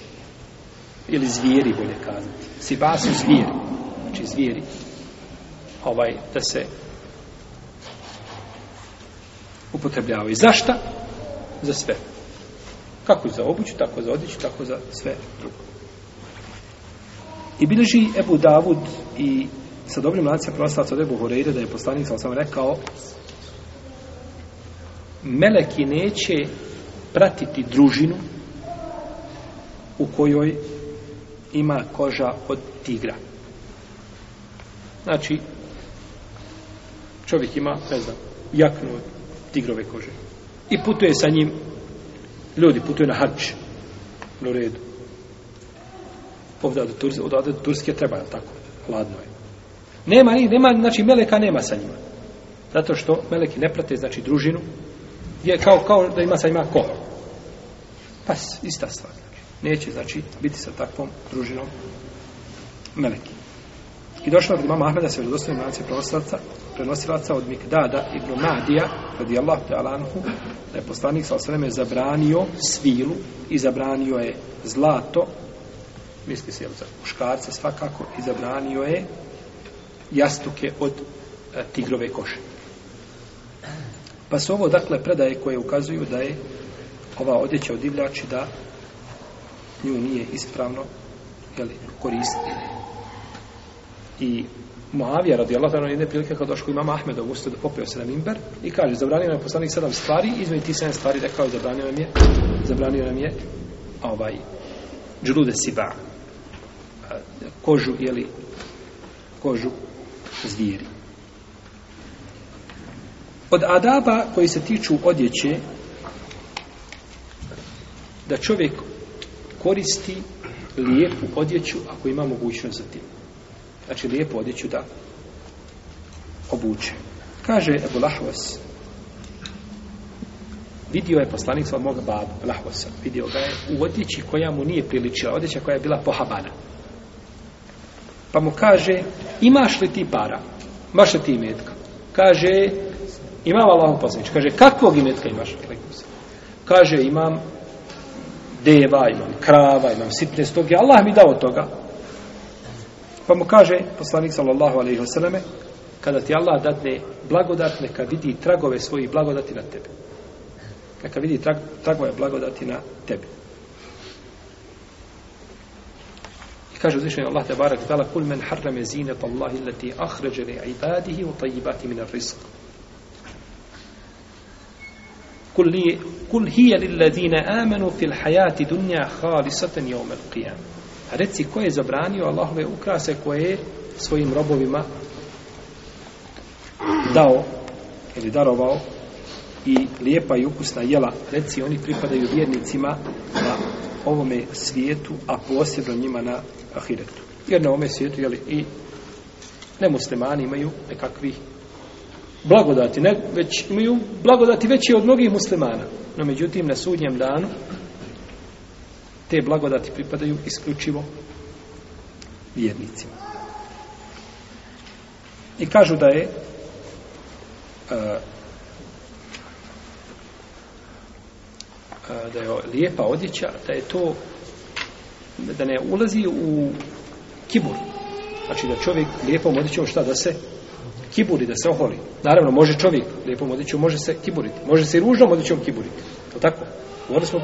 Ili zvijeri, bolje kazati. Siba su zvijeri. Znači zvijeri. Ovaj, da se upotrebljavaju. Zašta? Za sve. Kako za obuću, tako za odjeću, tako za sve drugo. I bilježi Ebu Davud i sa dobrim lancima prostavca od Ebu Horeire da je poslanik sam sam rekao Meleki neće pratiti družinu u kojoj ima koža od tigra. Znači, čovjek ima, ne znam, jaknu od tigrove kože. I putuje sa njim, ljudi putuju na hač, u redu ovdje od Turske, od, od Turske treba, je tako? Hladno je. Nema, nema, znači, Meleka nema sa njima. Zato što Meleki ne prate, znači, družinu, je kao, kao da ima sa njima ko? Pa, ista stvar. Neće, znači, biti sa takvom družinom Meleki. I došlo od mama Ahmeda se u dostojnim lanci prenosilaca, prenosilaca od Mikdada ibn Madija, radi Allah, da, Alanhu, da je poslanik sa osvrame zabranio svilu i zabranio je zlato misli se za muškarce svakako i zabranio je jastuke od e, tigrove koše. Pa su ovo, dakle, predaje koje ukazuju da je ova odjeća od divljači da nju nije ispravno jeli, koristiti. I Moavija radi Allah, ono jedne prilike kad došlo imam Ahmedov usta da popio se na mimber i kaže, zabranio nam je poslanik sedam stvari, izme ti sedam stvari, rekao, zabranio nam je, zabranio nam je, ovaj, džlude siba, kožu, jeli, kožu zvijeri. Od adaba koji se tiču odjeće, da čovjek koristi lijepu odjeću ako ima mogućnost za tim. Znači lijepu odjeću da obuče. Kaže Ebu Lahvas, vidio je poslanik svoj moga babu, Lahvasa, vidio ga je u odjeći koja mu nije priličila, odjeća koja je bila pohabana. Pa mu kaže, imaš li ti para? Imaš li ti imetka? Kaže, imam Allahom poslanič. Kaže, kakvog imetka imaš? Kaže, imam deva, imam krava, imam sitne stoge. Allah mi dao toga. Pa mu kaže, poslanik sallallahu alaihi wa sallame, kada ti Allah dadne blagodat, neka vidi tragove svojih blagodati na tebe. Neka vidi tragove blagodati na tebe. Kaže uzvišenje Allah te barak tala kul men harrame zine pa Allahi leti ahređene ibadihi u tajibati minar rizq. Kul, li, kul hije lilladzine amenu fil hajati dunja halisaten jomel qijam. Reci ko je zabranio Allahove ukrase koje svojim robovima dao ili darovao i lijepa i ukusna jela reci oni pripadaju vjernicima na ovome svijetu a posebno njima na ahiretu. Jer na ome svijetu, jeli, i nemuslimani imaju nekakvih blagodati, ne, već imaju blagodati veće od mnogih muslimana. No, međutim, na sudnjem danu te blagodati pripadaju isključivo vjernicima. I kažu da je a, e, a, e, da je lijepa odjeća, da je to da ne ulazi u kibur. Znači da čovjek lijepom odjećom šta da se kiburi, da se oholi. Naravno, može čovjek lijepom odjećom, može se kiburiti. Može se i ružnom odjećom kiburiti. To tako. Govorili smo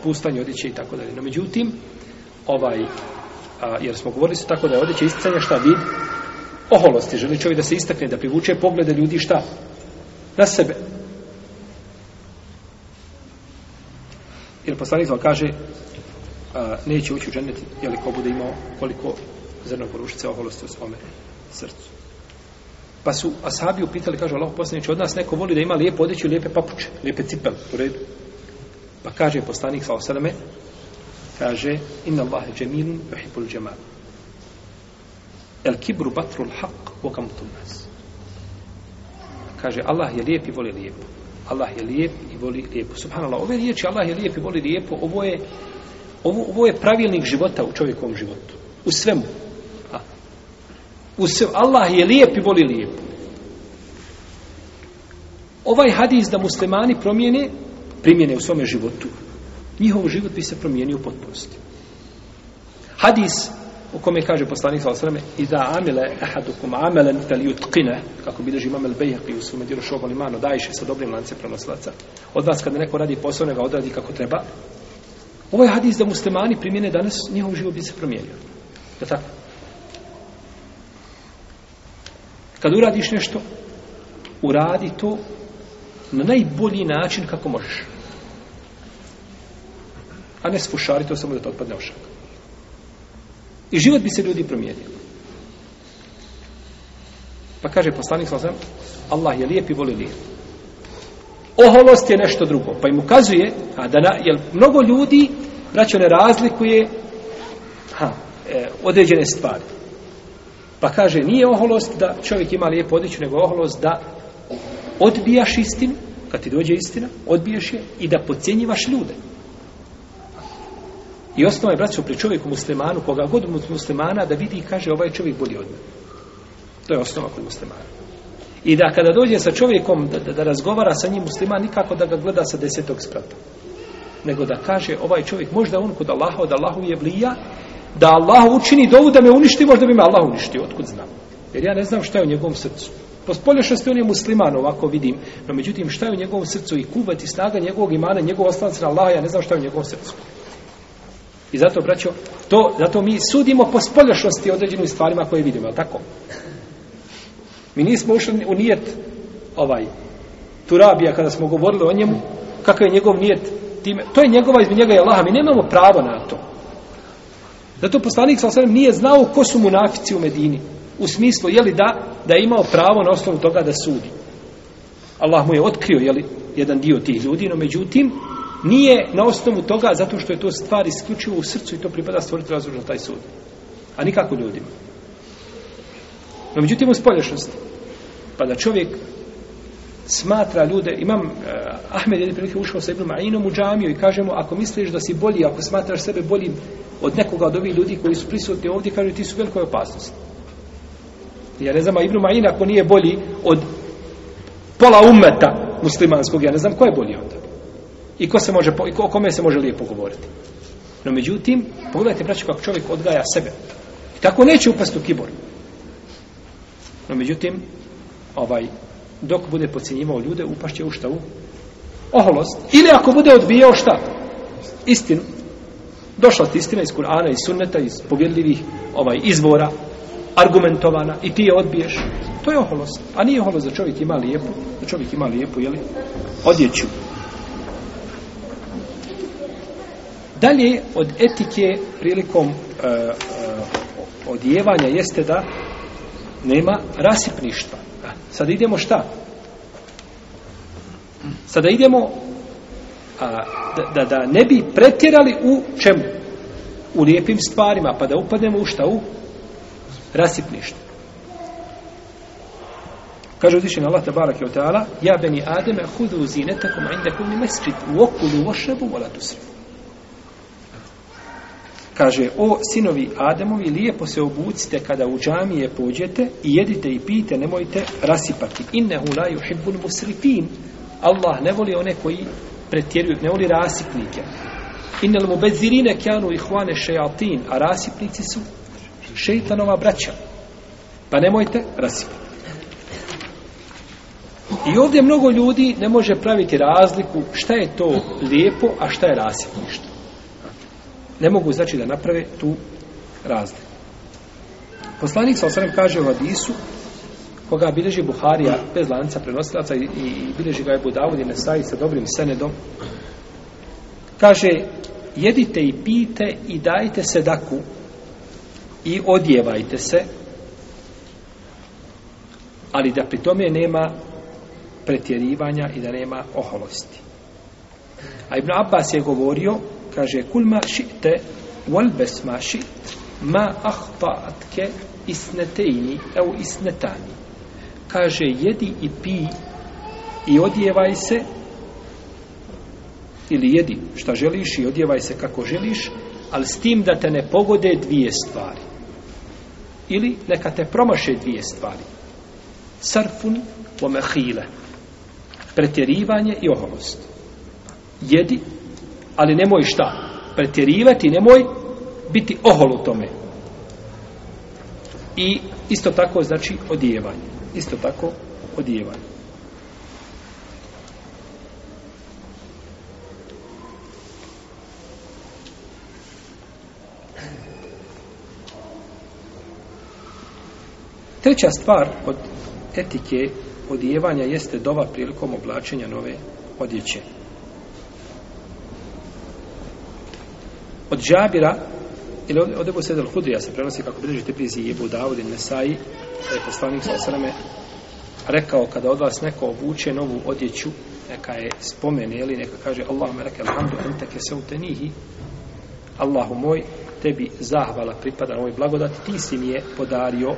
spustanje odjeće i tako dalje. No, međutim, ovaj, a, jer smo govorili su tako da je odjeće isticanja šta vid oholosti. Želi čovjek da se istakne, da privuče poglede ljudi šta? Na sebe. Jer poslanik kaže, neće ući u džennet jel ko bude imao koliko zrno porušice oholosti u svome srcu. Pa su ashabi upitali, kaže Allah poslanić, od nas neko voli da ima lijepo odjeću, lijepe papuče, lijepe cipel, u redu. Pa kaže poslanik sa osadame, kaže, inna Allah je džemirun, vahibul džemal. El kibru batru l'haq, vokam tu nas. Kaže, Allah je lijep i voli lijepo. Allah je lijep i voli lijepo. Subhanallah, ove riječi, Allah je lijep i voli lijepo, ovo je Ovo, ovo je pravilnik života u čovjekovom životu. U svemu. A. U sve, Allah je lijep i voli lijep. Ovaj hadis da muslimani promijene, primjene u svome životu, njihov život bi se promijenio u potpunosti. Hadis u kome kaže poslanik sallallahu alejhi ve selleme iza amila ahadukum amalan falyutqina kako bi imam al-Baihaqi u svom djelu Šobal iman odajše sa dobrim lancem prenoslaca od vas kada neko radi posao neka odradi kako treba Ovaj hadis da muslimani primjene danas, njihov život bi se promijenio. Je tako? Kad uradiš nešto, uradi to na najbolji način kako možeš. A ne sfušari to samo da to odpadne u šak. I život bi se ljudi promijenio. Pa kaže poslanik sa Allah je lijep i voli lijep oholost je nešto drugo. Pa im ukazuje, a da na, jer mnogo ljudi, braćo, ne razlikuje ha, e, određene stvari. Pa kaže, nije oholost da čovjek ima lijepo odliču, nego oholost da odbijaš istinu, kad ti dođe istina, odbijaš je i da pocijenjivaš ljude. I osnovno je, braćo, pri čovjeku muslimanu, koga god muslimana, da vidi i kaže, ovaj čovjek bolji od mene. To je osnova kod muslimana. I da kada dođe sa čovjekom da, da, da razgovara sa njim muslima, nikako da ga gleda sa desetog sprata. Nego da kaže, ovaj čovjek, možda on kod Allaha, od Allahu je blija, da Allah učini dovu da me uništi, možda bi me Allah uništio, otkud znam. Jer ja ne znam šta je u njegovom srcu. Po spolješnosti on je musliman, ovako vidim. No međutim, šta je u njegovom srcu i kubat i snaga njegovog imana, njegov oslanac na Allaha, ja ne znam šta je u njegovom srcu. I zato, braćo, to, zato mi sudimo po spolješnosti određenim stvarima koje vidimo, tako? Mi nismo ušli u nijet ovaj, Turabija kada smo govorili o njemu, kakav je njegov nijet time. To je njegova izbog njega je Allaha. Mi nemamo pravo na to. Zato poslanik sa osvijem nije znao ko su munafici u Medini. U smislu, je li da, da je imao pravo na osnovu toga da sudi. Allah mu je otkrio, je li, jedan dio tih ljudi, no međutim, nije na osnovu toga zato što je to stvar isključivo u srcu i to pripada stvoriti razvoj na taj sud. A nikako ljudima. No međutim, u spolješnosti pa da čovjek smatra ljude, imam eh, Ahmed jedne prilike ušao sa Ibn Ma'inom u džamiju i kaže mu, ako misliš da si bolji, ako smatraš sebe boljim od nekoga od ovih ljudi koji su prisutni ovdje, kaže ti su velikoj opasnosti. Ja ne znam, a Ibn Ma'in ako nije bolji od pola umeta muslimanskog, ja ne znam ko je bolji onda. I, ko se može, i ko, o kome se može lijepo govoriti. No međutim, pogledajte braće kako čovjek odgaja sebe. I tako neće upasti u kibor. No međutim, ovaj, dok bude pocijenjivao ljude, upašće u šta u oholost. Ili ako bude odbijao šta? Istinu. Došla ti istina iz Kur'ana, iz sunneta, iz povjedljivih ovaj, izvora, argumentovana, i ti je odbiješ. To je oholost. A nije oholost da čovjek ima lijepu, da čovjek ima lijepu, jeli? Odjeću. Dalje od etike prilikom e, e, odjevanja jeste da nema rasipništva. Sada idemo šta? Sada idemo a, da, da, da ne bi pretjerali u čemu? U lijepim stvarima, pa da upadnemo u šta? U rasipništvo. Kaže uzvišen Allah tabarak i otala Ja beni Ademe, hudu zinetakom, a inda kumni mesčit, u okulu, u ošebu, u latu srebu kaže, o sinovi Ademovi, lijepo se obucite kada u džamije pođete i jedite i pijete, nemojte rasipati. Inne hu la yuhibbul musrifin. Allah ne voli one koji pretjeruju, ne voli rasipnike. Innel mu bedzirine kjanu ihvane šejatin, a rasipnici su šeitanova braća. Pa nemojte rasipati. I ovdje mnogo ljudi ne može praviti razliku šta je to lijepo, a šta je rasipništvo ne mogu znači da naprave tu razliku. Poslanik sa osanem kaže u Hadisu, koga bileži Buharija bez lanca prenosilaca i, i bileži ga je Budavud i Nesaj sa dobrim senedom, kaže, jedite i pijte i dajte sedaku i odjevajte se, ali da pri tome nema pretjerivanja i da nema oholosti. A Ibn Abbas je govorio, kaže kul ma šite wal bes ma šit ma ahpa'atke isnetejni evo isnetani kaže jedi i pi i odjevaj se ili jedi šta želiš i odjevaj se kako želiš ali s tim da te ne pogode dvije stvari ili neka te promaše dvije stvari sarfun pomehile pretjerivanje i oholost jedi ali nemoj šta pretjerivati, nemoj biti ohol u tome. I isto tako znači odijevanje. Isto tako odijevanje. Treća stvar od etike odijevanja jeste dova prilikom oblačenja nove odjeće. od Džabira ili od, od Ebu Sedel Hudrija se prenosi kako bilježite blizi Ebu Dawud i Nesai da je poslanik sa osrame rekao kada od vas neko obuče novu odjeću neka je spomene ili neka kaže Allah me reke alhamdu entake se u tenihi Allahu moj tebi zahvala pripada na ovoj blagodat ti si mi je podario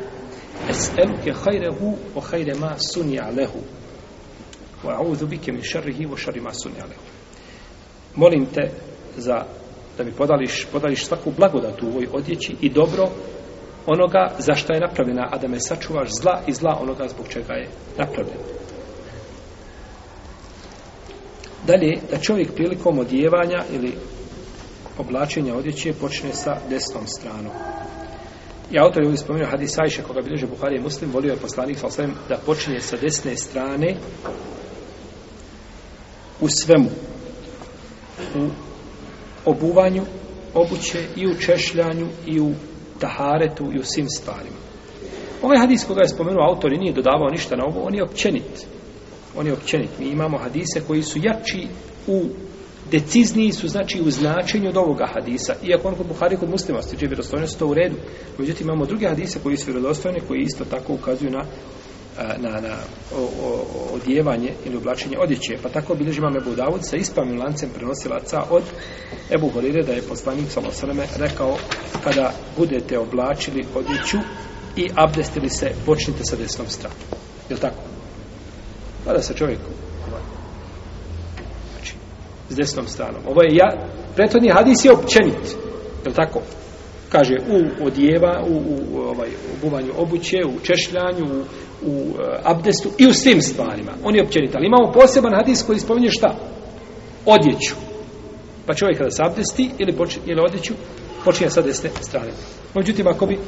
eseluke hajrehu o hajre ma sunja lehu wa audhu bike min šarrihi o šarri ma sunja lehu molim te za da mi podališ, podališ svaku blagodat u ovoj odjeći i dobro onoga za što je napravljena, a da me sačuvaš zla i zla onoga zbog čega je napravljena. Dalje, da čovjek prilikom odjevanja ili oblačenja odjeće počne sa desnom stranom. I autor je ovdje spomenuo Hadis Ajša, koga bilježe Buhari je muslim, volio je poslanik sa osvijem da počne sa desne strane u svemu. U obuvanju obuće i u češljanju i u taharetu i u svim stvarima. Ovaj hadis koga je spomenuo autor i nije dodavao ništa na ovo, on je općenit. On je općenit. Mi imamo hadise koji su jači u decizniji su znači u značenju od ovoga hadisa. Iako on kod Buhari kod muslima stiđe vjerodostojnost to u redu. Međutim imamo druge hadise koji su vjerodostojne koji isto tako ukazuju na na, na o, o, odjevanje ili oblačenje odjeće. Pa tako bilježi imam Ebu Davud sa ispravnim lancem prenosilaca od Ebu Horire da je poslanik Salosaleme rekao kada budete oblačili odjeću i abdestili se, počnite sa desnom stranom. Je tako? Pa da se čovjek znači, s desnom stranom. Ovo je ja, pretodni hadis je općenit. Je tako? kaže u odjeva u, u, ovaj, u ovaj obuvanju obuće u češljanju u u e, abdestu i u svim stvarima. On je općenit. Ali imamo poseban hadis koji spominje šta? Odjeću. Pa čovjek kada se abdesti ili, počinje, ili odjeću, počinje sa desne strane. Međutim, ako bi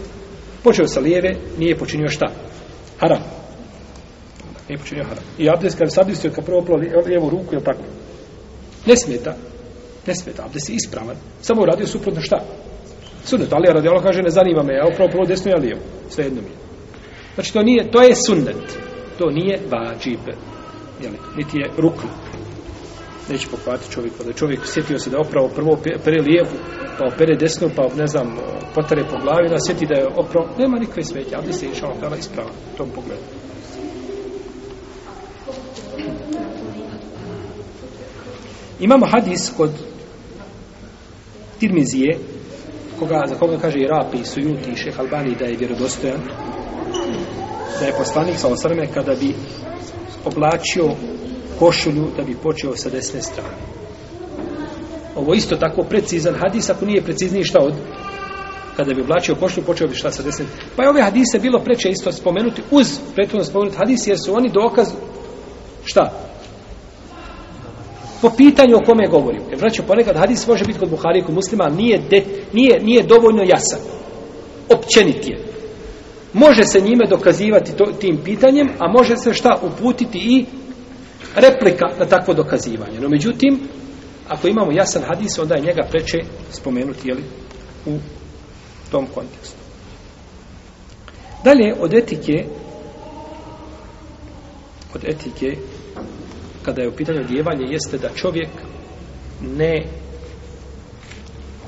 počeo sa lijeve, nije počinio šta? Haram. Nije počinio haram. I abdest kada se abdestio, kada prvo oplo lijevu ruku, je tako? Ne smeta. Ne smeta. Abdest je ispravan. Samo uradio suprotno šta? Sunnet. Ali radi Allah kaže, ne zanima me, ja upravo prvo desno, ja lijevo. Sve jedno mi je. Znači to nije, to je sunnet. To nije vađib. Jel, niti je rukno. Neće pokvati čovjek, da čovjek sjetio se da opravo prvo pere lijevu, pa opere desnu, pa ne znam, potare po glavi, da sjeti da je opravo, nema nikve sveće, ali se išao tada isprava u tom pogledu. Imamo hadis kod Tirmizije, koga, za koga kaže i rapi, sujuti, šehalbani, da je vjerodostojan, da je poslanik sa osrme kada bi oblačio košulju da bi počeo sa desne strane. Ovo isto tako precizan hadis, ako nije precizniji šta od kada bi oblačio košulju, počeo bi šta sa desne strane. Pa je ove hadise bilo preče isto spomenuti uz prethodno spomenuti hadis, jer su oni dokaz šta? po pitanju o kome govorim. Jer vraću, ponekad hadis može biti kod Buhari i kod muslima, ali nije, de, nije, nije dovoljno jasan. Općenit je može se njime dokazivati to, tim pitanjem, a može se šta uputiti i replika na takvo dokazivanje. No, međutim, ako imamo jasan hadis, onda je njega preče spomenuti, jeli, u tom kontekstu. Dalje, od etike, od etike, kada je u pitanju odjevanje, jeste da čovjek ne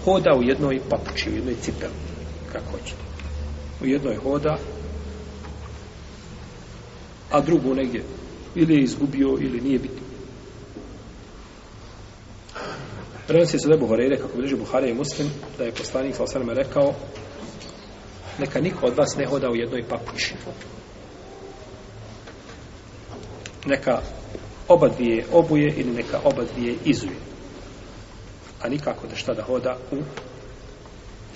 hoda u jednoj papuči, u jednoj cipeli, kako hoćete u jednoj hoda, a drugu negdje ili je izgubio ili nije biti. Prenosi se Lebu Horeire, kako bliže Buhare i Muslim, da je poslanik sa osanama rekao, neka niko od vas ne hoda u jednoj papuši. Neka oba dvije obuje ili neka oba dvije izuje. A nikako da šta da hoda u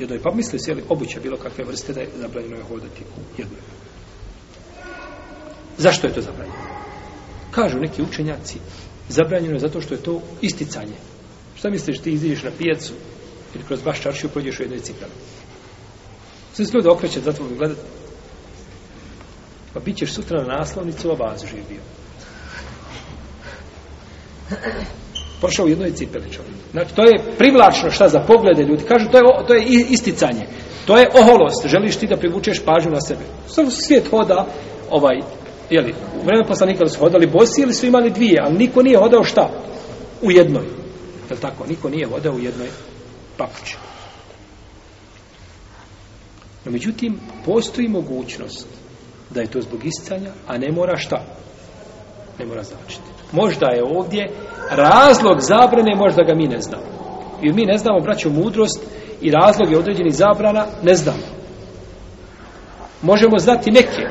jednoj, pa misli se, jel, obuća bilo kakve vrste da je zabranjeno je hodati jednoj. Zašto je to zabranjeno? Kažu neki učenjaci, zabranjeno je zato što je to isticanje. Šta misliš, ti iziđeš na pijacu ili kroz baš čaršiju prođeš u jednoj cipeli? Sve se ljudi okreće, zato mogu gledati. Pa bit ćeš sutra na naslovnicu, a vas živio prošao u jednoj cipeli čovjek. Znači, to je privlačno šta za poglede ljudi. Kažu, to je, to je isticanje. To je oholost. Želiš ti da privučeš pažnju na sebe. Sam svijet hoda, ovaj, jeli, u vreme poslanika su hodali bosi ili su imali dvije, ali niko nije hodao šta? U jednoj. Je tako? Niko nije hodao u jednoj papući. No, međutim, postoji mogućnost da je to zbog isticanja, a ne mora šta? Ne mora značiti. Možda je ovdje razlog zabrane, možda ga mi ne znamo. I mi ne znamo, braću, mudrost i razlog je određeni zabrana, ne znamo. Možemo znati neke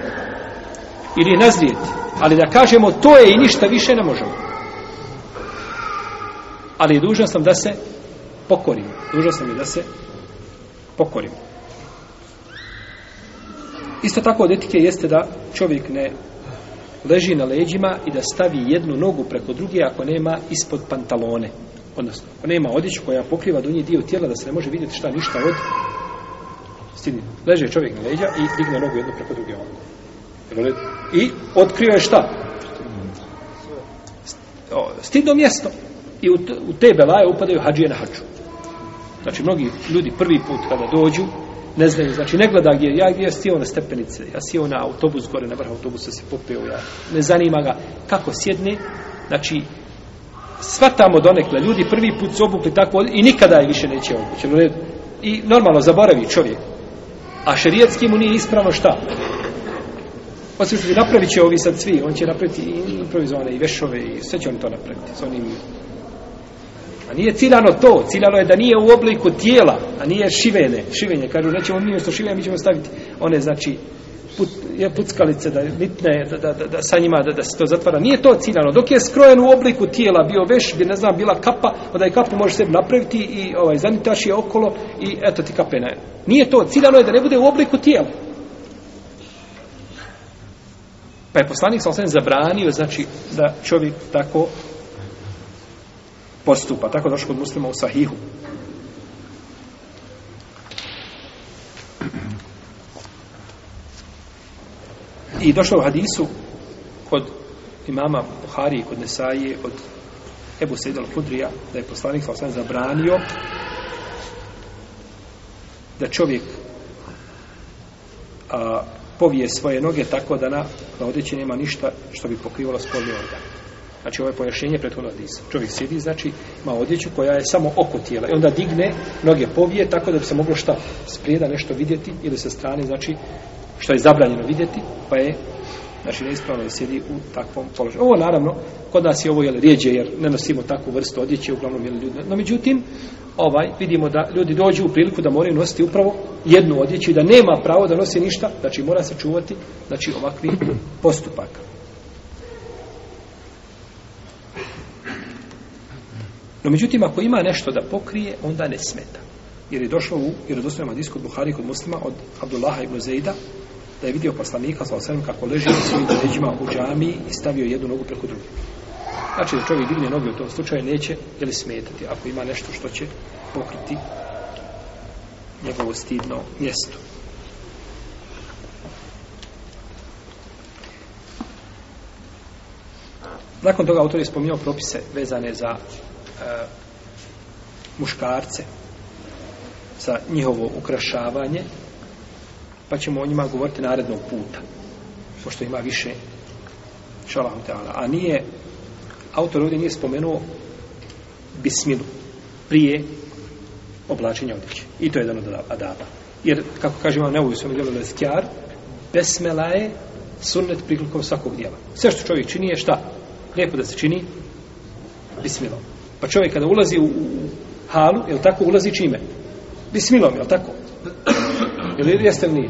ili nazrijeti, ali da kažemo to je i ništa više ne možemo. Ali je dužan sam da se pokorimo. Dužan sam je da se pokorimo. Isto tako od etike jeste da čovjek ne leži na leđima i da stavi jednu nogu preko druge ako nema ispod pantalone. Odnosno, ako nema odjeću koja pokriva donji dio tijela da se ne može vidjeti šta ništa od stidni. Leže čovjek na leđa i digne nogu jednu preko druge ovdje. I otkrio je šta? Stidno mjesto. I u te belaje upadaju hađije na hađu. Znači, mnogi ljudi prvi put kada dođu, ne znaju, znači ne gleda gdje, ja gdje ja stio na stepenice, ja stio na autobus gore, na vrh autobusa se popeo, ja ne zanima ga kako sjedne, znači sva tamo donekle, ljudi prvi put su obukli tako i nikada je više neće obući, no ne, i normalno zaboravi čovjek, a šerijetski mu nije ispravno šta, osim što će napravit će ovi sad svi, on će napraviti i improvizovane i vešove i sve će oni to napraviti, s onim A nije ciljano to, ciljano je da nije u obliku tijela, a nije šivene. Šivenje, kažu, nećemo mi što šivenje, mi ćemo staviti one, znači, put, je puckalice, da nitne, da, da, da, da, sa njima, da, da se to zatvara. Nije to ciljano. Dok je skrojen u obliku tijela, bio veš, bi, ne znam, bila kapa, onda je kapu možeš sebi napraviti i ovaj, zanitaš je okolo i eto ti kape na. Nije to ciljano je da ne bude u obliku tijela. Pa je poslanik sam sam zabranio, znači, da čovjek tako postupa. Tako došlo kod muslima u sahihu. I došlo u hadisu kod imama Buhari i kod Nesaije od Ebu Sejdal Kudrija da je poslanik sa osam zabranio da čovjek a, povije svoje noge tako da na, na odjeći nema ništa što bi pokrivalo spolni organ. Znači ovo je pojašnjenje prethodno hadisa. Čovjek sjedi, znači ima odjeću koja je samo oko tijela i onda digne, noge povije tako da bi se moglo šta sprijeda nešto vidjeti ili sa strane, znači što je zabranjeno vidjeti, pa je znači neispravno da sjedi u takvom položaju. Ovo naravno, kod nas je ovo jel, rijeđe jer ne nosimo takvu vrstu odjeće, uglavnom jel, ljudi. No međutim, ovaj vidimo da ljudi dođu u priliku da moraju nositi upravo jednu odjeću i da nema pravo da nosi ništa, znači mora se čuvati znači, ovakvih postupaka. No međutim, ako ima nešto da pokrije, onda ne smeta. Jer je došlo u vjerodostojnom hadisku od Buhari kod muslima od Abdullaha ibn Zejda, da je vidio poslanika sa osvrnom kako leži na svim leđima u džami i stavio jednu nogu preko druge. Znači da čovjek digne noge u tom slučaju neće ili smetati ako ima nešto što će pokriti njegovo stidno mjesto. Nakon toga autor je spominjao propise vezane za E, muškarce za njihovo ukrašavanje pa ćemo o njima govoriti narednog puta pošto ima više šalahu ta'ala a nije autor ovdje nije spomenuo bismilu prije oblačenja odjeće i to je jedan od adaba jer kako kažemo ne uvijek sam djelo leskjar besmela je sunnet prilikom svakog djela sve što čovjek čini je šta lijepo da se čini bismilom Pa čovjek kada ulazi u halu, je tako, ulazi čime? Bismilom, je tako? Je li jeste li nije?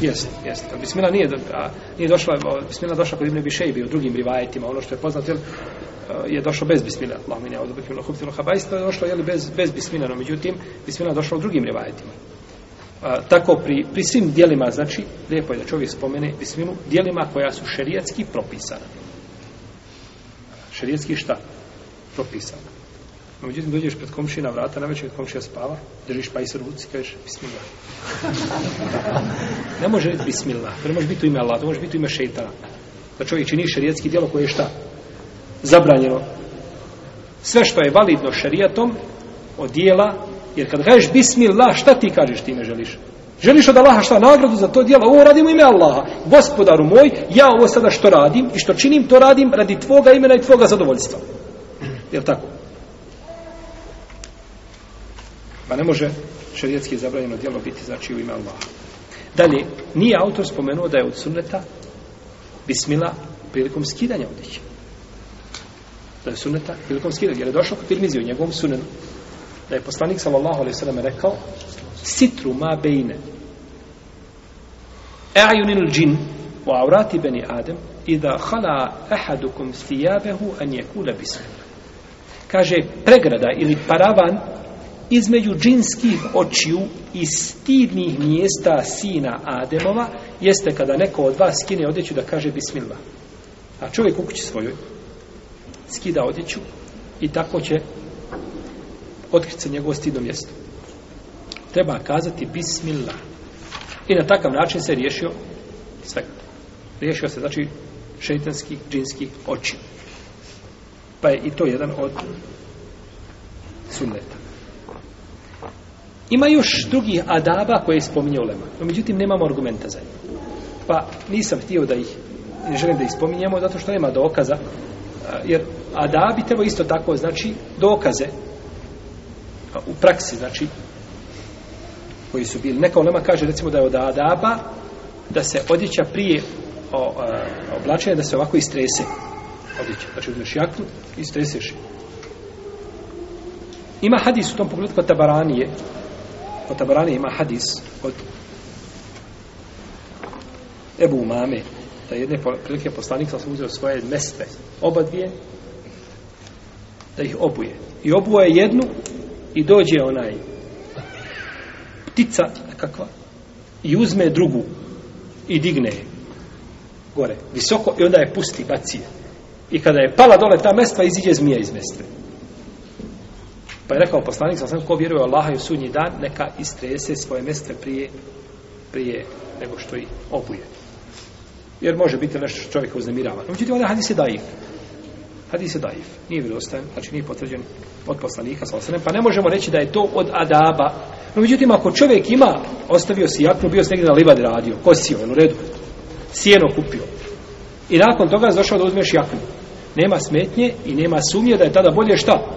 Jeste, jeste. Pa bismila nije, a, nije došla, bismila došla kod Ibn Bišejbi u drugim rivajetima, ono što je poznato, jel, e, je došlo bez bismila. Allah mi ne odobrih ilo hupcilo habajstva, je došlo jeli, bez, bez bismila, no međutim, bismila došla u drugim rivajetima. A, tako pri, pri svim dijelima, znači, lijepo je da čovjek spomene bismilu, dijelima koja su šerijetski propisana. Šerijetski šta? Propisana. No, međutim, dođeš pred komšije na vrata, na večer komšija spava, držiš pajser u ruci, kažeš, bismillah. *laughs* ne može biti bismillah, to ne može biti u ime Allah, to može biti u ime šeitana. Da čovjek čini šarijetski dijelo koje je šta? Zabranjeno. Sve što je validno šarijatom, od dijela, jer kad kažeš bismillah, šta ti kažeš time želiš? Želiš od Allaha šta nagradu za to djelo? Ovo radim u ime Allaha. Gospodaru moj, ja ovo sada što radim i što činim, to radim radi tvoga imena i tvoga zadovoljstva. Je tako? Pa ne može šerijetski zabranjeno djelo biti, znači, u ime Allaha. Dalje, nije autor spomenuo da je od sunneta bismila prilikom skidanja odjeće. Da je sunneta prilikom skidanja, jer je došao kod Tirmizi u njegovom sunenu. Da je poslanik sallallahu alaihi sallam rekao Sitru ma bejne E'ajunin l'đin u aurati beni Adem i da hala ehadukum sijabehu an jekule bismila. Kaže, pregrada ili paravan između džinskih očiju i stidnih mjesta sina Ademova jeste kada neko od vas skine odjeću da kaže bismillah. A čovjek u kući svojoj skida odjeću i tako će otkriti se njegovo stidno mjesto. Treba kazati bismillah. I na takav način se riješio sve. Riješio se znači šeitanskih džinskih očiju. Pa je i to jedan od sunneta. Ima još drugih adaba koje je spominjao Lema. No, međutim, nemamo argumenta za njih. Pa nisam htio da ih, ne želim da ih spominjamo, zato što nema dokaza. Jer adabi treba isto tako, znači, dokaze u praksi, znači, koji su bili. Neka Lema kaže, recimo, da je od adaba da se odjeća prije o, o, oblačenja, da se ovako istrese odjeća. Znači, uzmeš jaknu, istreseš. Ima hadis u tom pogledu kod Tabaranije, Kod Tabarani ima hadis od Ebu Umame, da jedne prilike poslanik sam uzeo svoje mespe, oba dvije, da ih obuje. I obuo je jednu i dođe onaj ptica nekakva i uzme drugu i digne je gore, visoko, i onda je pusti, baci je. I kada je pala dole ta mestva, iziđe zmija iz mestve. Pa je rekao poslanik, sam sam ko vjeruje Allaha i u sudnji dan, neka istrese svoje mjeste prije, prije nego što i obuje. Jer može biti nešto što čovjeka uznemirava. No, međutim, ovdje je hadis je daif. Hadis je daif. Nije bilo ostajen, znači nije potvrđen od poslanika, sam sam, pa ne možemo reći da je to od adaba. No, međutim, ako čovjek ima, ostavio si jaknu, bio se negdje na livad radio, kosio, u redu, sjeno kupio. I nakon toga je došao da uzmeš jaknu. Nema smetnje i nema sumnje da je tada bolje šta?